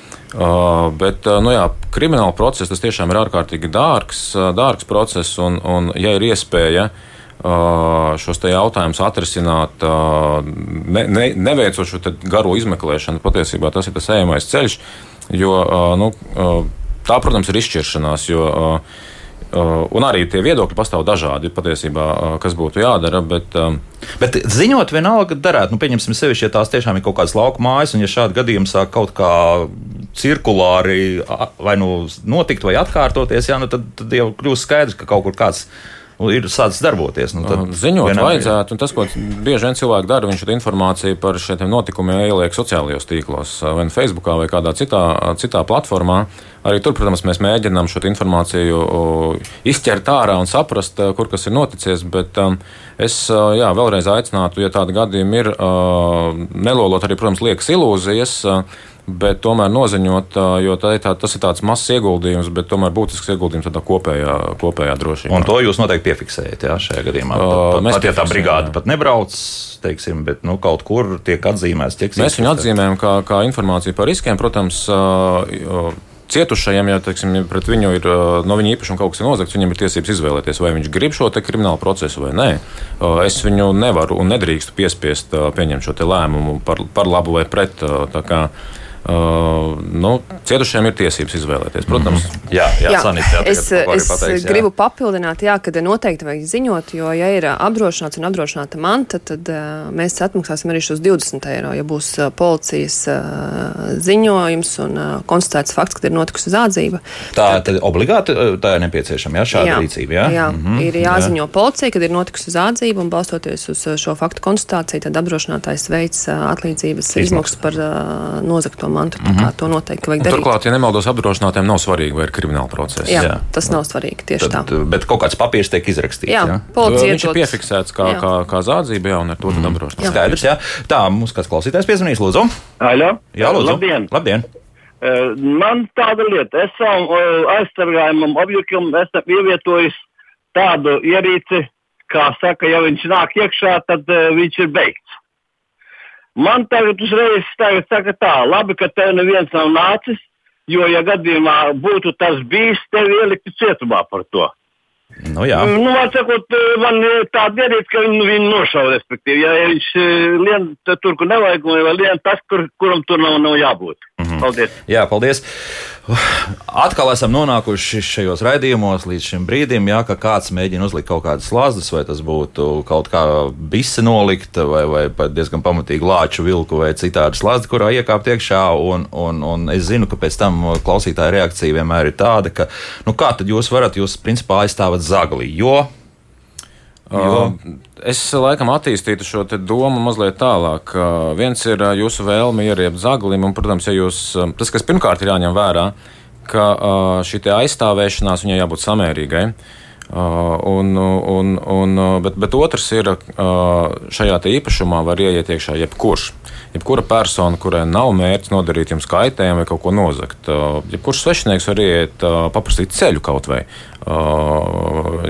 bet uh, nu jā, krimināla process tas tiešām ir ārkārtīgi dārgs, uh, dārgs process. Un, un, ja ir iespēja uh, šos jautājumus atrisināt, uh, ne, ne, neveicot šo garo izmeklēšanu, patiesībā tas ir tas ejamais ceļš. Jo, uh, nu, tā, protams, ir izšķiršanās. Jo, Uh, un arī tie viedokļi pastāv dažādi patiesībā, uh, kas būtu jādara. Bet, um, bet ziņot vienalga darētu. Nu, pieņemsim, sevišķi, ja tās tiešām ir kaut kādas lauka mājas, un ja šādi gadījumi sāk kaut kā cirkulāri vai nu notikt vai atkārtoties, jā, nu, tad, tad jau kļūst skaidrs, ka kaut kur kāds ir ir sācis darboties. Nu, Ziņot vienam... vajadzētu, un tas, ko bieži vien cilvēki dara, viņš šo informāciju par šiem notikumiem ieliek sociālajos tīklos, vai nu Facebook, vai kādā citā, citā platformā. Arī tur, protams, mēs mēģinām šo informāciju izķert ārā un saprast, kur kas ir noticis. Bet um, es jā, vēlreiz aicinātu, ja tādi gadījumi ir, uh, nelolot arī, protams, liekas ilūzijas. Uh, bet tomēr noziņot, jo tā, tā, tas ir tāds mazs ieguldījums, bet tomēr būtisks ieguldījums tādā kopējā, kopējā drošībā. Un to jūs noteikti piefiksējat jā, šajā gadījumā. Pat, pat, pat ja tā brigāde jā. pat nebrauc, teiksim, bet nu, kaut kur tiek atzīmēts, tiek Mēs viņu atzīmējam kā, kā informāciju par riskiem. Protams, ā, cietušajiem, ja teiksim, pret viņu ir no viņa īpašuma kaut kas nozagts, viņam ir tiesības izvēlēties, vai viņš grib šo kriminālu procesu vai nē. Es viņu nevaru un nedrīkstu piespiest pieņemt šo lēmumu par, par labu vai pret. kā, Uh, nu, cietušajiem ir tiesības izvēlēties. Protams, mm -hmm. Jā, jā, Jā, Sanita, jā, es es pateiks, jā. gribu papildināt, jā, ka noteikti vajag ziņot, jo, ja ir apdrošināts un apdrošināta manta, tad uh, mēs atmaksāsim arī šos 20 eiro. Ja būs uh, policijas uh, ziņojums un uh, konstatēts fakts, ka ir notikusi zādzība, Tā tad obligāti uh, tā ir nepieciešama, jā, šāda jā, rīcība. Jā, jā Mhm, ir jāziņo jā. policija, kad ir notikusi zādzība, un balstoties uz uh, šo faktu konstatāciju, tad apdrošinātājs veids uh, atlīdzības izmaksas par uh, nozagto mantu. Mm -hmm. To noteikti vajag darīt. turklāt, ja nemaldos, apdrošinātiem nav svarīgi, vai ir krimināla procesa. jā, jā. tas nav svarīgi tieši Tad, tā. bet kaut kāds papīrs tiek izrakstīts. Jā, jā? policija Viņš ir piefiksēts kā, Jā. kā, kā zādzība, jā, un ar to tad apdrošināts. Skaidrs, jā. Tā, mums kāds klausītājs piezvanīs, lūdzu. Aļo? Jā, lūdzu. Labdien! Labdien. Eh, Man tāda lieta, es savam eh, aizsargājumam objektam esmu ievietojis tādu ierīci, kā saka, ja viņš nāk iekšā, tad uh, viņš ir beigts. Man tagad uzreiz tagad saka tā, labi, ka tev neviens nav nācis, jo, ja gadījumā būtu tas bijis, tevi ieliktu cietumā par to. Nu, jā. Nu, man sakot, eh, man ir tāda ierīce, ka viņu, viņu nošauja, respektīvi. Ja viņš eh, lien tur, kur nevajag, vai lien tas, kur, kuram tur nav, nav jābūt. Mm -hmm. Paldies! Jā, paldies. Atkal esam nonākuši šajos raidījumos līdz šim brīdim, jā, ka kāds mēģina uzlikt kaut kādas slazdas, vai tas būtu kaut kā bise nolikta, vai, vai pat diezgan pamatīgi lāču vilku, vai citādi slazda, kurā iekāpt iekšā. Un, un, un es zinu, ka pēc tam klausītāja reakcija vienmēr ir tāda, ka, nu, kā tad jūs varat, jūs principā aizstāvat zagli, jo Jo. Es laikam attīstītu šo te domu mazliet tālāk. Viens ir jūsu vēlme ieriept zaglim, un, protams, ja jūs, tas, kas pirmkārt ir jāņem vērā, ka šī aizstāvēšanās viņai jābūt samērīgai. Un, un, un, bet, bet otrs ir, šajā te īpašumā var ieiet iekšā jebkurš. Jebkura persona, kurai nav mērķis nodarīt jums kaitējumu vai kaut ko nozagt. Jebkurš svešinieks var ieiet, paprasīt ceļu kaut vai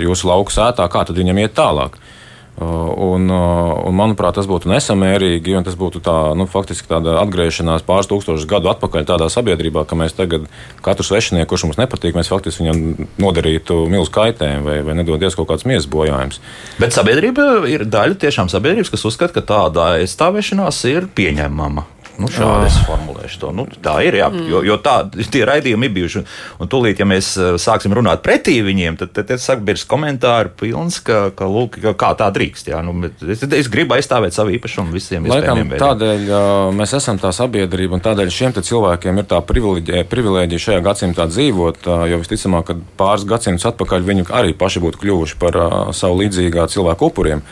jūsu lauku sētā, kā tad viņam iet tālāk. Uh, Un, uh, un, manuprāt, tas būtu nesamērīgi, un tas būtu tā, nu, faktiski tāda atgriešanās pāris tūkstošus gadu atpakaļ tādā sabiedrībā, ka mēs tagad katru svešinieku, kurš mums nepatīk, mēs faktiski viņam nodarītu milzu kaitējumu vai, vai nedodies kaut kāds miesas bojājums. Bet sabiedrība ir daļa tiešām sabiedrības, kas uzskata, ka tāda aizstāvēšanās ir pieņemama. Nu, šādi es formulēšu to. Nu, tā ir. Jā, jo, jo tā, tie raidījumi ir bijuši. Un, un tūlīt, ja mēs eh, sāksim runāt pretī viņiem, tad, tad, tad sabiedrības komentāri pilns, ka, ka, lūk, ka kā tā drīkst. Jā, nu, es, es gribu aizstāvēt savu īpašumu visiem Laikam, iespējamiem tādēļ mēs esam tā sabiedrība, un tādēļ šiem cilvēkiem ir tā privileģija šajā gadsimtā dzīvot. Jo visticamāk, ka pāris gadsimtus atpakaļ viņi arī paši būtu kļuvuši par savu līdzīgā cilvēku upuriem.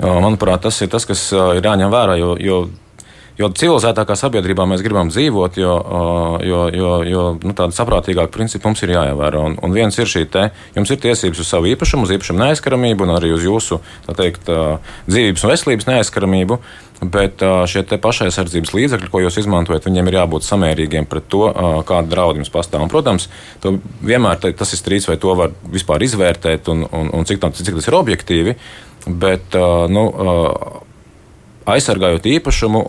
Manuprāt, tas ir tas, kas ir jāņem vērā. Jo, jo Jo civilizētākā sabiedrībā mēs gribam dzīvot, jo, jo, jo, jo nu, tāda saprātīgāka principa mums ir jāievēro. Un, un viens ir šī te, jums ir tiesības uz savu īpašumu, uz īpašumu neaizskaramību un arī uz jūsu teikt, dzīvības un veselības neaizskaramību. Bet šie pašaizsardzības līdzekļi, ko jūs izmantojat, viņiem ir jābūt samērīgiem pret to, kāda draudi jums pastāv. Un, protams, vienmēr tas ir strīds, vai to var vispār izvērtēt un, un, un cik, tā, cik tas ir objektīvi. Bet, nu, aizsargājot īpašumu,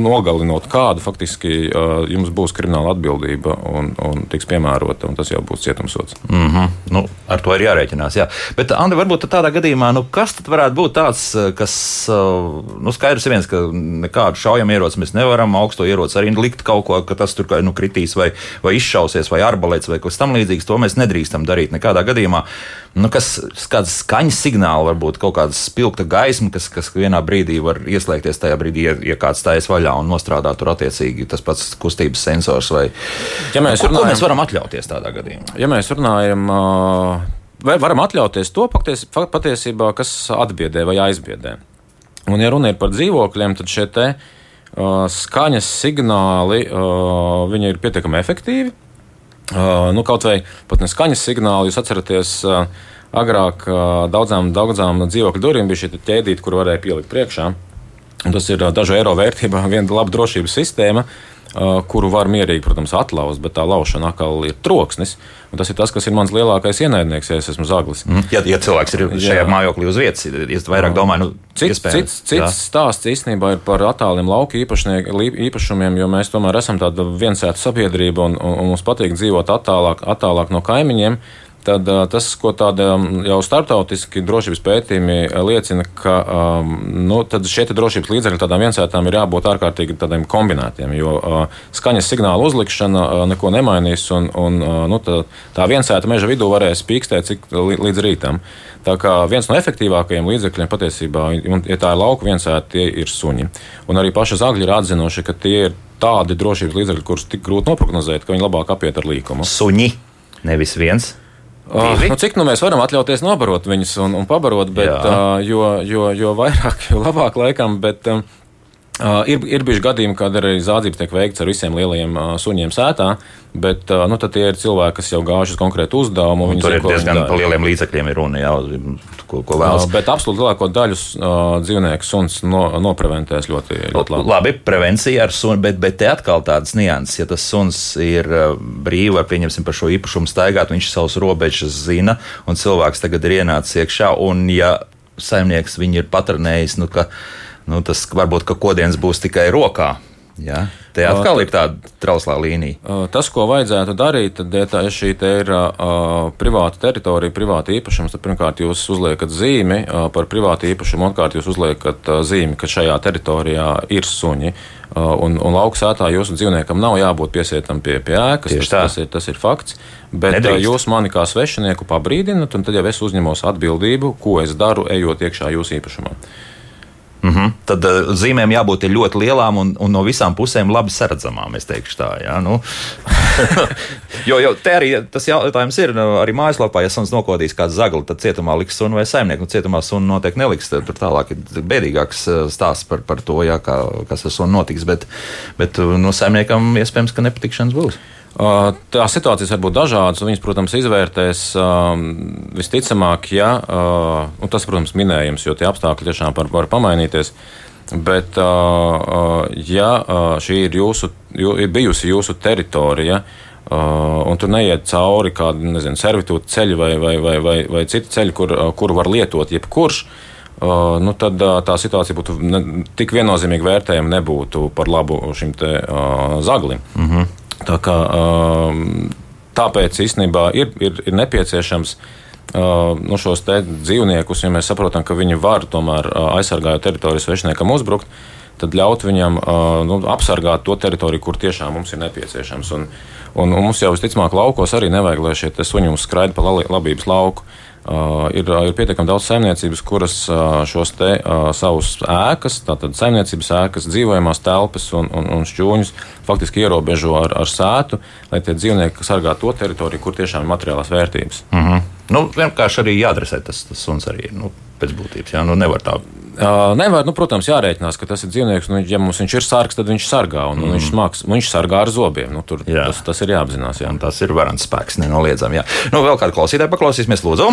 nogalinot kādu, faktiski jums būs krimināla atbildība un, un tiks piemērota, un tas jau būs cietumsots. Mm -hmm. nu, ar to ir jārēķinās. Jā. Bet, Andri, varbūt tādā gadījumā, nu, kas tad varētu būt tāds, eh, kas, eh, nu, skaidrs ir viens, ka nekādu šaujamieroci mēs nevaram, augsto ieroci arī likt kaut ko, ka tas tur nu, kritīs vai, vai izšausies, vai arbalēts vai kas tam līdzīgs. To mēs nedrīkstam darīt nekādā gadījumā. Nu, kas, kāds skaņas signāls, varbūt kaut kāda spilgta gaisma, kas, kas vienā brīdī var ieslēgties tajā brīdī, ja, ja kāds stājas vaļā un nostrādāt tur attiecīgi tas pats kustības sensors. Vai, Ja mēs ko, ko runājam- mēs varam atļauties tādā gadījumā? Ja mēs runājam, vai varam atļauties to paties, fa- patiesībā, kas atbiedē vai aizbiedē. Un, ja runa ir par dzīvokļiem, tad šie te, uh, skaņas signāli uh, viņi ir pietiekami efektīvi. Uh, nu, kaut vai pat ne skaņas signāli, jūs atceraties, uh, agrāk uh, daudzām, daudzām dzīvokļu durvīm bija šī te ķēdīte, kur varēja pielikt priekšā. Un tas ir uh, dažu eiro vērtībā viena laba drošības sistēma. kuru var mierīgi, protams, atlauzt, bet tā laušana atkal ir troksnis. Tas ir tas, kas ir mans lielākais ienaidnieks, ja es esmu zaglis. Mm. Ja, ja cilvēks ir šajā jā. mājoklī uz vietas, es vairāk domāju, nu, cits, cits, cits jā. stāsts īstenībā ir par attāliem lauku īpašumiem, jo mēs tomēr esam tāda viensēta sabiedrība un, un, un mums patīk dzīvot attālāk, attālāk no kaimiņiem tad tas, ko tāda jau starptautiski drošības pētījumi liecina, ka nu, šie drošības līdzekļi tādām viensētām ir jābūt ārkārtīgi kombinētiem, jo skaņas signāla uzlikšana neko nemainīs, un, un nu, tā, tā viensēta meža vidū varēs pīkstēt cik līdz rītam. Tā kā viens no efektīvākajiem līdzekļiem patiesībā, ja tā ir lauka viensēta, tie ir suņi. Un arī paši zagļi ir atzinuši, ka tie ir tādi drošības līdzekļi, kurus tik grūti noprognozēt, ka viņi labāk apiet ar līkumu. Suņi, nevis viens. Oh, nu, cik nu mēs varam atļauties nobarot viņus un, un pabarot, bet, uh, jo, jo, jo vairāk, jo labāk laikam. Bet, uh, Uh, ir, ir bijuši gadījumi, kad arī zādzības tiek veikts ar visiem lielajiem uh, suņiem sētā, bet uh, nu, tie ir cilvēki, kas jau gājuši uz konkrētu uzdevumu. Tur ir diezgan par lieliem līdzekļiem runa, jā, ko, ko vēlas. Uh, bet absolūti lielāko daļu uh, dzīvnieku suns no, nopreventēs ļoti, ļoti labi. Labi, prevencija ar sunu, bet, bet te atkal tādas nianses. Ja tas suns ir brīvi, var pieņemsim par šo īpašumu staigāt, viņš savus robežas zina, un cilvēks tagad ir ienācis iekšā, un ja saimnieks viņu ir patronējis, nu, ka nu, tas varbūt ka kodienas būs tikai rokā. Ja? Te atkal ir tāda trauslā līnija. Tas, ko vajadzētu darīt, tad, ja tā, šī te ir uh, privāta teritorija, privāta īpašums, tad pirmkārt jūs uzliekat zīmi uh, par privātu īpašumu, otrkārt jūs uzliekat uh, zīmi, ka šajā teritorijā ir suņi. Un, un lauksētā jūsu dzīvniekam nav jābūt piesietam pie, pie ēkas. Tas, tas, ir, tas ir fakts. Bet Nedrīkst. jūs mani kā svešinieku pabrīdinat, un tad jau es uzņemos atbildību, ko es daru, ejot iekšā jūsu īpašumā. Mm -hmm. Tad uh, zīmēm jābūt ļoti lielām un, un no visām pusēm labi saredzamām. Tā, jā. Nu. jo, jo te arī tas jautājums ir, nu, arī mājaslapā, ja suns nokodīs kādu zagli, tad cietumā liks sunu vai saimnieku. Nu, cietumā sunu noteikti neliks. Tur tālāk ir bēdīgāks eh, stāsts par, par to, jā, kā, kas ar sunu notiks. Bet, bet no nu, saimniekam iespējams, ka nepatikšanas būs. Tās situācijas var būt dažādas, un viņas, protams, izvērtēs visticamāk, ja nu, tas, protams, minējums, jo tie apstākļi tiešām var, var pamainīties. Bet, ja šī ir, jūsu, ir bijusi jūsu teritorija, un tur neiet cauri kādu nezinu, servitūtu ceļu vai, vai, vai, vai, vai citu ceļu, kur, kur var lietot jebkurš, nu, tad tā situācija būtu ne, tik viennozīmīgi vērtējama, nebūtu par labu šim te, uh, zaglim. Mm -hmm. Tā kā, um, tāpēc īstenībā ir, ir, ir nepieciešams uh, nu, šos dzīvniekus, ja mēs saprotam, ka viņi var tomēr uh, aizsargājot teritoriju svešiniekam uzbrukt, tad ļaut viņam uh, nu, apsargāt to teritoriju, kur tiešām mums ir nepieciešams. Un, un, un mums jau visticamāk laukos arī nevajag, lai šie suņi mums skraida pa labības lauku. Uh, ir, ir pietiekami daudz saimniecības, kuras uh, šos te uh, savus ēkas, tātad saimniecības ēkas, dzīvojamās telpas un, un, un šķūņus faktiski ierobežo ar, ar sētu, lai tie dzīvnieki sargātu to teritoriju, kur tiešām ir materiālās vērtības. Mm -hmm. nu, vienkārši arī jāadresē tas, tas suns arī nu, pēc būtības. Jā, nu, nevar tā Uh, nevar, nu, protams, jārēķinās, ka tas ir dzīvnieks. Nu, ja mums viņš ir sargs, tad viņš sargā. Un, mm. viņš, smaks, viņš sargā ar zobiem. Nu, tur, jā. tas, tas ir jāapzinās. Jā. Un tas ir varants spēks, nenoliedzami. Nu, vēl kādu klausītāju paklausīsimies, lūdzu.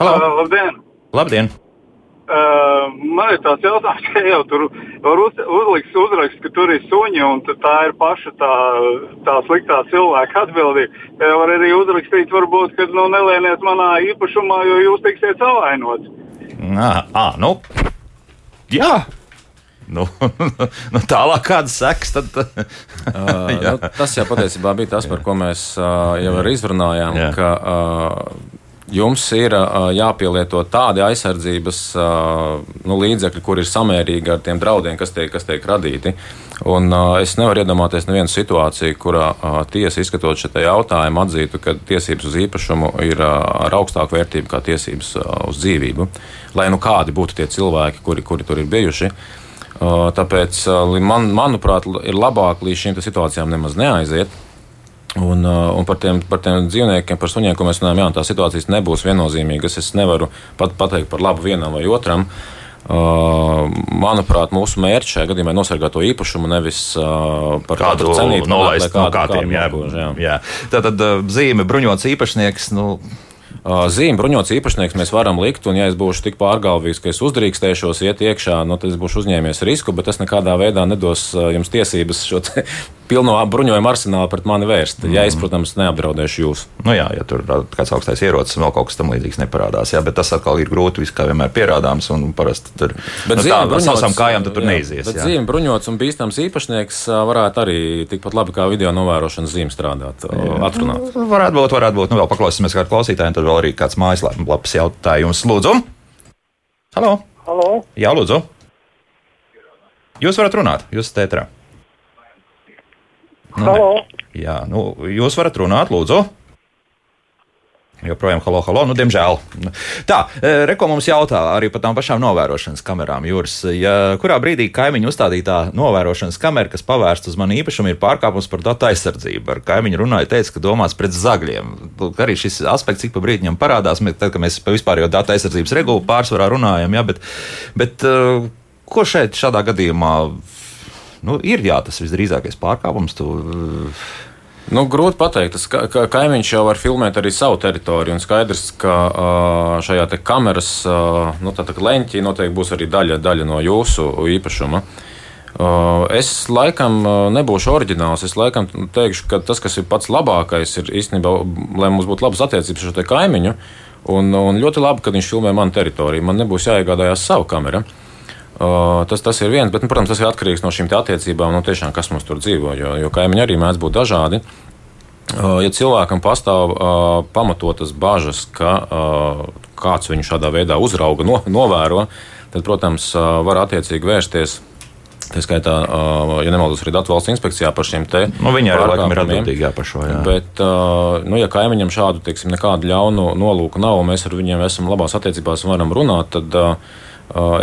Halo. Uh, labdien! Labdien. Uh, man ir tāds jautājums, ka jau tur var uz, uzlikt uzrakst, ka tur ir suņi un tā ir paša tā, tā sliktā cilvēka atbildība. Var arī uzrakstīt, varbūt, ka nu, nelēniet manā īpašumā, jo jūs tiksiet savainots. Nā, à, nu, jā. Nu, nu, tālāk, kādas sekas tad? uh, nu, tas jau patiesībā bija tas, par ko mēs uh, jau arī izrunājām. Jā. Ka, uh, jums ir jāpielieto tādi aizsardzības nu, līdzekļi, kur ir samērīgi ar tiem draudiem, kas tiek, kas tiek radīti. Un, es nevaru iedomāties nevienu situāciju, kurā tiesa izskatot šo jautājumu atzītu, ka tiesības uz īpašumu ir ar augstāku vērtību kā tiesības uz dzīvību. Lai nu kādi būtu tie cilvēki, kuri, kuri tur ir bijuši. Tāpēc, man, manuprāt, ir labāk līdz šīm situācijām nemaz neaiziet Un, uh, un par, tiem, par tiem dzīvniekiem, par suņiem, ko mēs runājam, jā, tā situācijas nebūs viennozīmīgas. Es nevaru pat pateikt par labu vienam vai otram. Uh, manuprāt, mūsu mērķis šajā gadījumā ir nosargāt to īpašumu, nevis uh, par kādu cenību nolaist no kātiem. Jā, jā. jā. Tātad uh, zīme bruņots īpašnieks. Nu, zīme, bruņots īpašnieks mēs varam likt, un ja es būšu tik pārgalvīgs, ka es uzdrīkstēšos iet iekšā, nu, tad es būšu uzņēmies risku, bet tas nekādā veidā nedos jums tiesības šo pilno bruņojumu arsenālu pret mani vērst. Ja es, protams, neapdraudēšu jūs. Nu jā, ja tur kāds augstais ierocis un vēl kaut kas tam līdzīgs neparādās. Jā, bet tas atkal ir grūti, viss kā vienmēr pierādāms. Un parasti tur Bet nu, tā, ar savām kājām tu tur jā, neizies. Bet jā. zīme bruņots un bīstams īpašnieks varētu arī tikpat labi kā video novērošanas zīme strādāt, ā, atrunāt. Varētu būt, varētu būt. Nu, vēl paklausīsimies kādu klausītāju, un tad vēl arī kāds mājaslapas jautājums. Lūdzu! Halo! Halo? Jā, lūdzu! Jūs varat runāt, jūs esat tētrā. Nu, ne. Halo? Jā, nu, jūs varat runāt, lūdzu. Joprojām, halo, halo. Nu, diemžēl. Tā, e, Reko mums jautā arī par tām pašām novērošanas kamerām. Jūras, ja kurā brīdī kaimiņu uzstādītā novērošanas kamera, kas pavērsta uz manu īpašumu, ir pārkāpums par datu aizsardzību? Ar kaimiņu runāja, teica, ka domāts pret zagļiem. Lūk, arī šis aspekts ik pa brīdim parādās, tad, kad mēs par vispārējo datu aizsardzības regulu pārsvarā runājam. Ja, bet, bet e, ko šeit šādā gadījumā? Nu, ir jā, tas visdrīzākais pārkāpums. Tu, Nu, grūti pateikt, tas ka, ka kaimiņš jau var filmēt arī savu teritoriju. un Skaidrs, ka ā, šajā kameras ā, nu, tā tā leņķī noteikti būs arī daļa, daļa no jūsu īpašuma. Ā, Es laikam ā, nebūšu oriģināls. Es laikam teikšu, ka tas, kas ir pats labākais, ir īstenībā, lai mums būtu labas attiecības ar šo kaimiņu. Un, un ļoti labi, ka viņš filmē manu teritoriju. Man nebūs jāiegādājās savu kameru. Uh, tas, tas ir viens, bet, nu, protams, tas ir atkarīgs no šīm attiecībām, no tiešām, kas mums tur dzīvo. Jo, jo kaimiņi arī mēdz būt dažādi. Uh, Ja cilvēkam pastāv uh, pamatotas bažas, ka kāds viņu šādā veidā uzrauga, no, novēro, tad, protams, var attiecīgi vērsties. Tā skaitā, ja nemaldos, arī Datu valsts inspekcijā par šiem te nu, viņi arī laikam ir jā, par šo. Jā. Bet, nu, ja kaimiņam šādu teiksim, nekādu ļaunu nolūku nav, un mēs ar viņiem esam labās attiecībās un varam runāt, tad uh,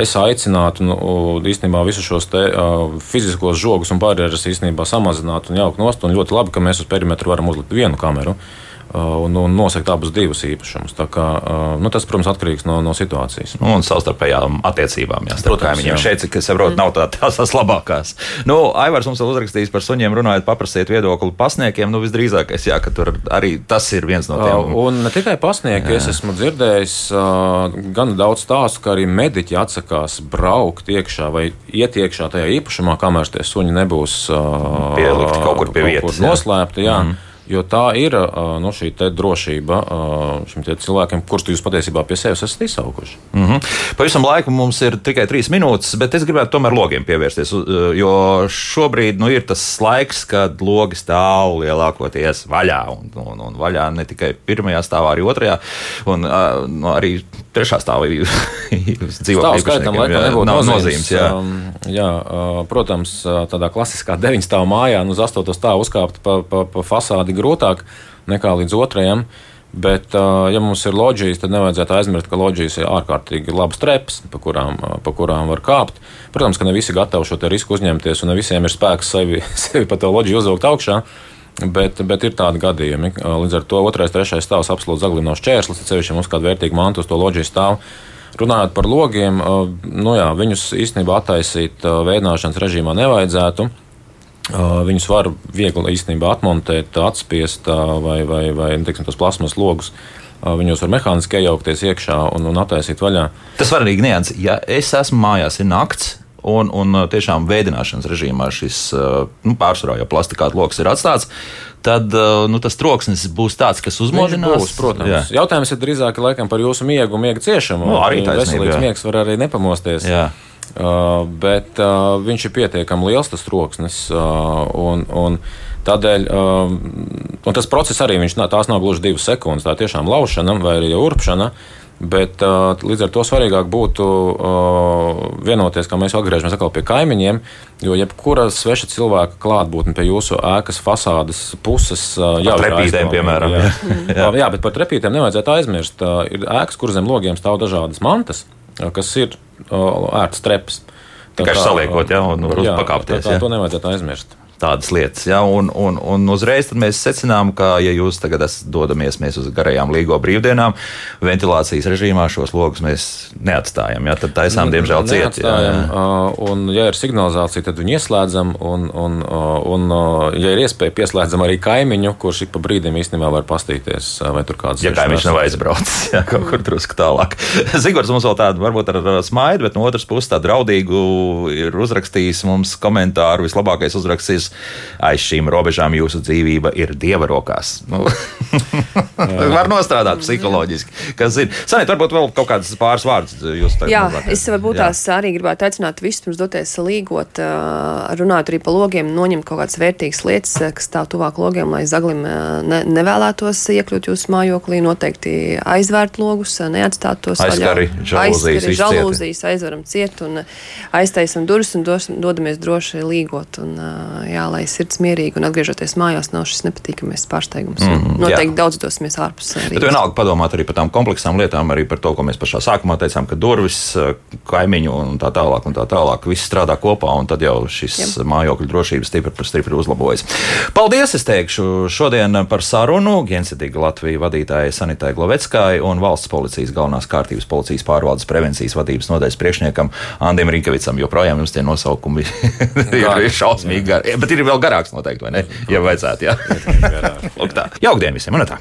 es aicinātu nu, īstenībā visus šos te, uh, fiziskos žogus un barjeras īstenībā samazināt un jaukt nost. Un ļoti labi, ka mēs uz perimetru varam uzlikt vienu kameru. uh, Un, un nosakt abus divus īpašumus. Kā, uh, nu, tas, protams, atkarīgs no, no situācijas. Nu, un savstarpējām attiecībām. Jā, Protams, kaimiņiem. jā. Šeit, cik es saprotu, nav tā, tās tās labākās. Nu, Aivars mums vēl uzrakstījis par suņiem, runājot, paprasiet viedokli pasniekiem. Nu, visdrīzākais, jā, ka tur arī tas ir viens no tiem. Uh, Un ne tikai pasniegi, es esmu dzirdējis uh, gan daudz stāstu, ka arī mediķi atsakās braukt iekšā vai iet iekšā tajā īpašumā, kamēr tie suņi nebūs uh, Pielikti kaut kur pie vietas, jā. noslēpti. Jā. Mm. Jo tā ir nu, šī drošība šiem te cilvēkiem, kurus jūs patiesībā pie sevis esat izsaukuši. Mm -hmm. Pavisam laiku mums ir tikai trīs minūtes, bet es gribētu tomēr logiem pievērsties. Jo šobrīd nu, ir tas laiks, kad logi stāv lielākoties vaļā. Un, un, un vaļā ne tikai pirmajā stāvā, arī otrajā. Un nu, arī trešā stāvā dzīvo Stāvu skaitam laikam nebūtu nav nozīmes. Jā. Um, jā, uh, protams, uh, tādā klasiskā deviņstāvu mājā, nu, uz astoto stāvu uzkāpt pa, pa, pa fasādi grūtāk nekā līdz otrajam. Bet, uh, ja mums ir loģijas, tad nevajadzētu aizmirst, ka loģijas ir ārkārtīgi labas trepas, pa kurām, uh, pa kurām var kāpt. Protams, ka ne visi gatavi šo risku uzņemties, un ne visiem ir spēks sevi, sevi pa to loģiju uzvilkt augšā. Bet, bet ir tādi gadījumi. Līdz ar to otrais, trešais stāvs absolūti zaglinošs čērslis, ceļš mums kāda vērtīga manta uz to loģiju stāvu. Runājot par logiem, nu jā, viņus īstenībā attaisīt veidināšanas režīmā nevajadzētu. Viņus var viegli īstenībā atmontēt, atspiest vai, vai, vai nu, teiksim, tos plasmas logus. Viņos var mehāniski iejaukties iekšā un, un attaisīt vaļā. Tas var arī nians. Ja es esmu mājās, ir nakts. Un, un uh, tiešām veidināšanas režīmā šis uh, nu, pārsvarā jau plastikāta lokus ir atstāts, tad uh, nu, tas troksnis būs tāds, kas uzmodinās. būs, protams. Jā. Jautājums ir drīzāk laikam, par jūsu miegu un miega ciešanu. Nu, arī taisnība, veselīgs jā. miegs var arī nepamosties. Jā. Uh, bet uh, viņš ir pietiekami liels, tas troksnis. Uh, un, un tādēļ uh, un tas process arī viņš, tās nav gluži divas sekundes. Tā tiešām laušana vai arī urpšana. Bet līdz ar to svarīgāk būtu vienoties, kā mēs atgriežamies atkal pie kaimiņiem, jo jebkura sveša cilvēka klātbūtne pie jūsu ēkas fasādes puses jau ir aizdomīga, piemēram, Jā. jā. jā. jā, bet par trepītēm nevajadzētu aizmirst. Ir ēkas, kur zem logiem stāv dažādas mantas, kas ir ērtas trepas. Kā, saliekot, jā, var jā, pakāpties, Tā, jā. tā, to nevajadzētu aizmirst. Tādas lietas. Ja? Un, un, un uzreiz mēs secinām, ka, ja jūs tagad dodamies uz garajām līgo brīvdienām, ventilācijas režīmā šos logus mēs neatstājam. Ja? Tad taisām, diemžēl, ciet. Neatstājam, jā. uh, Un, ja ir signalizācija, tad viņu ieslēdzam. Un, un, uh, un uh, ja ir iespēja, pieslēdzam arī kaimiņu, kurš ik pa brīdim īstenībā var pastīties, uh, vai tur kāds Ja kā viņš nav aizbraucis, jā, kaut kur drusku tālāk. Zigords mums vēl tādu, varbūt ar ar smaidu, bet no otras puses tādu draudīgu ir uzrakstījis mums komentāru. Vislabākais uzrakstījis jūs aiz šīm robežām jūsu dzīvība ir dieva rokās. Nu, var nostrādāt psiholoģiski. Kas zina? Sanīt, varbūt vēl kaut kādas pāris vārdus jūs tagad Jā, mazāk- es varbūt tās arī gribētu aicināt visus pirms doties līgot, runāt arī par logiem, noņemt kaut kādas vērtīgas lietas, kas stāv tuvāk logiem, lai zaglim ne, nevēlētos iekļūt jūsu mājoklī. Noteikti aizvērt logus, neatstāt tos Aizkari, žalūzijas, žalūzijas, aizveram ciet un aiztaisam durvis un dos, dodamies droši līgot. Un, ā, jā, lai sirds mierīgi un atgriežoties mājās nav šis nepatīkamais pārsteigums. Mm, Mhm, Noteikti jā. daudz dosimies ārpus. ā, Bet Rīgas. vienalga padomāt arī par tām kompleksām lietām, arī par to, ko mēs pašā sākumā teicām, ka durvis, kaimiņu un tā tālāk, un tā tālāk, viss strādā kopā, un tad jau šis Jā. mājokļu drošības stipri par stipri uzlabojas. Paldies, es teikšu, šodien par sarunu Gensitīga Latvijas vadītājai Sanitai Gloveckai un valsts policijas galvenās kārtības policijas pārvaldes prevencijas vadības nodaļas priekšniekam Andim Rinkevicam. Joprojām jums tie nosaukumi ir šausmīgi gari. Bet ir vēl garāks noteikti, vai ne? Ja vajadzētu, jā. Jaukdien visiem, un tā!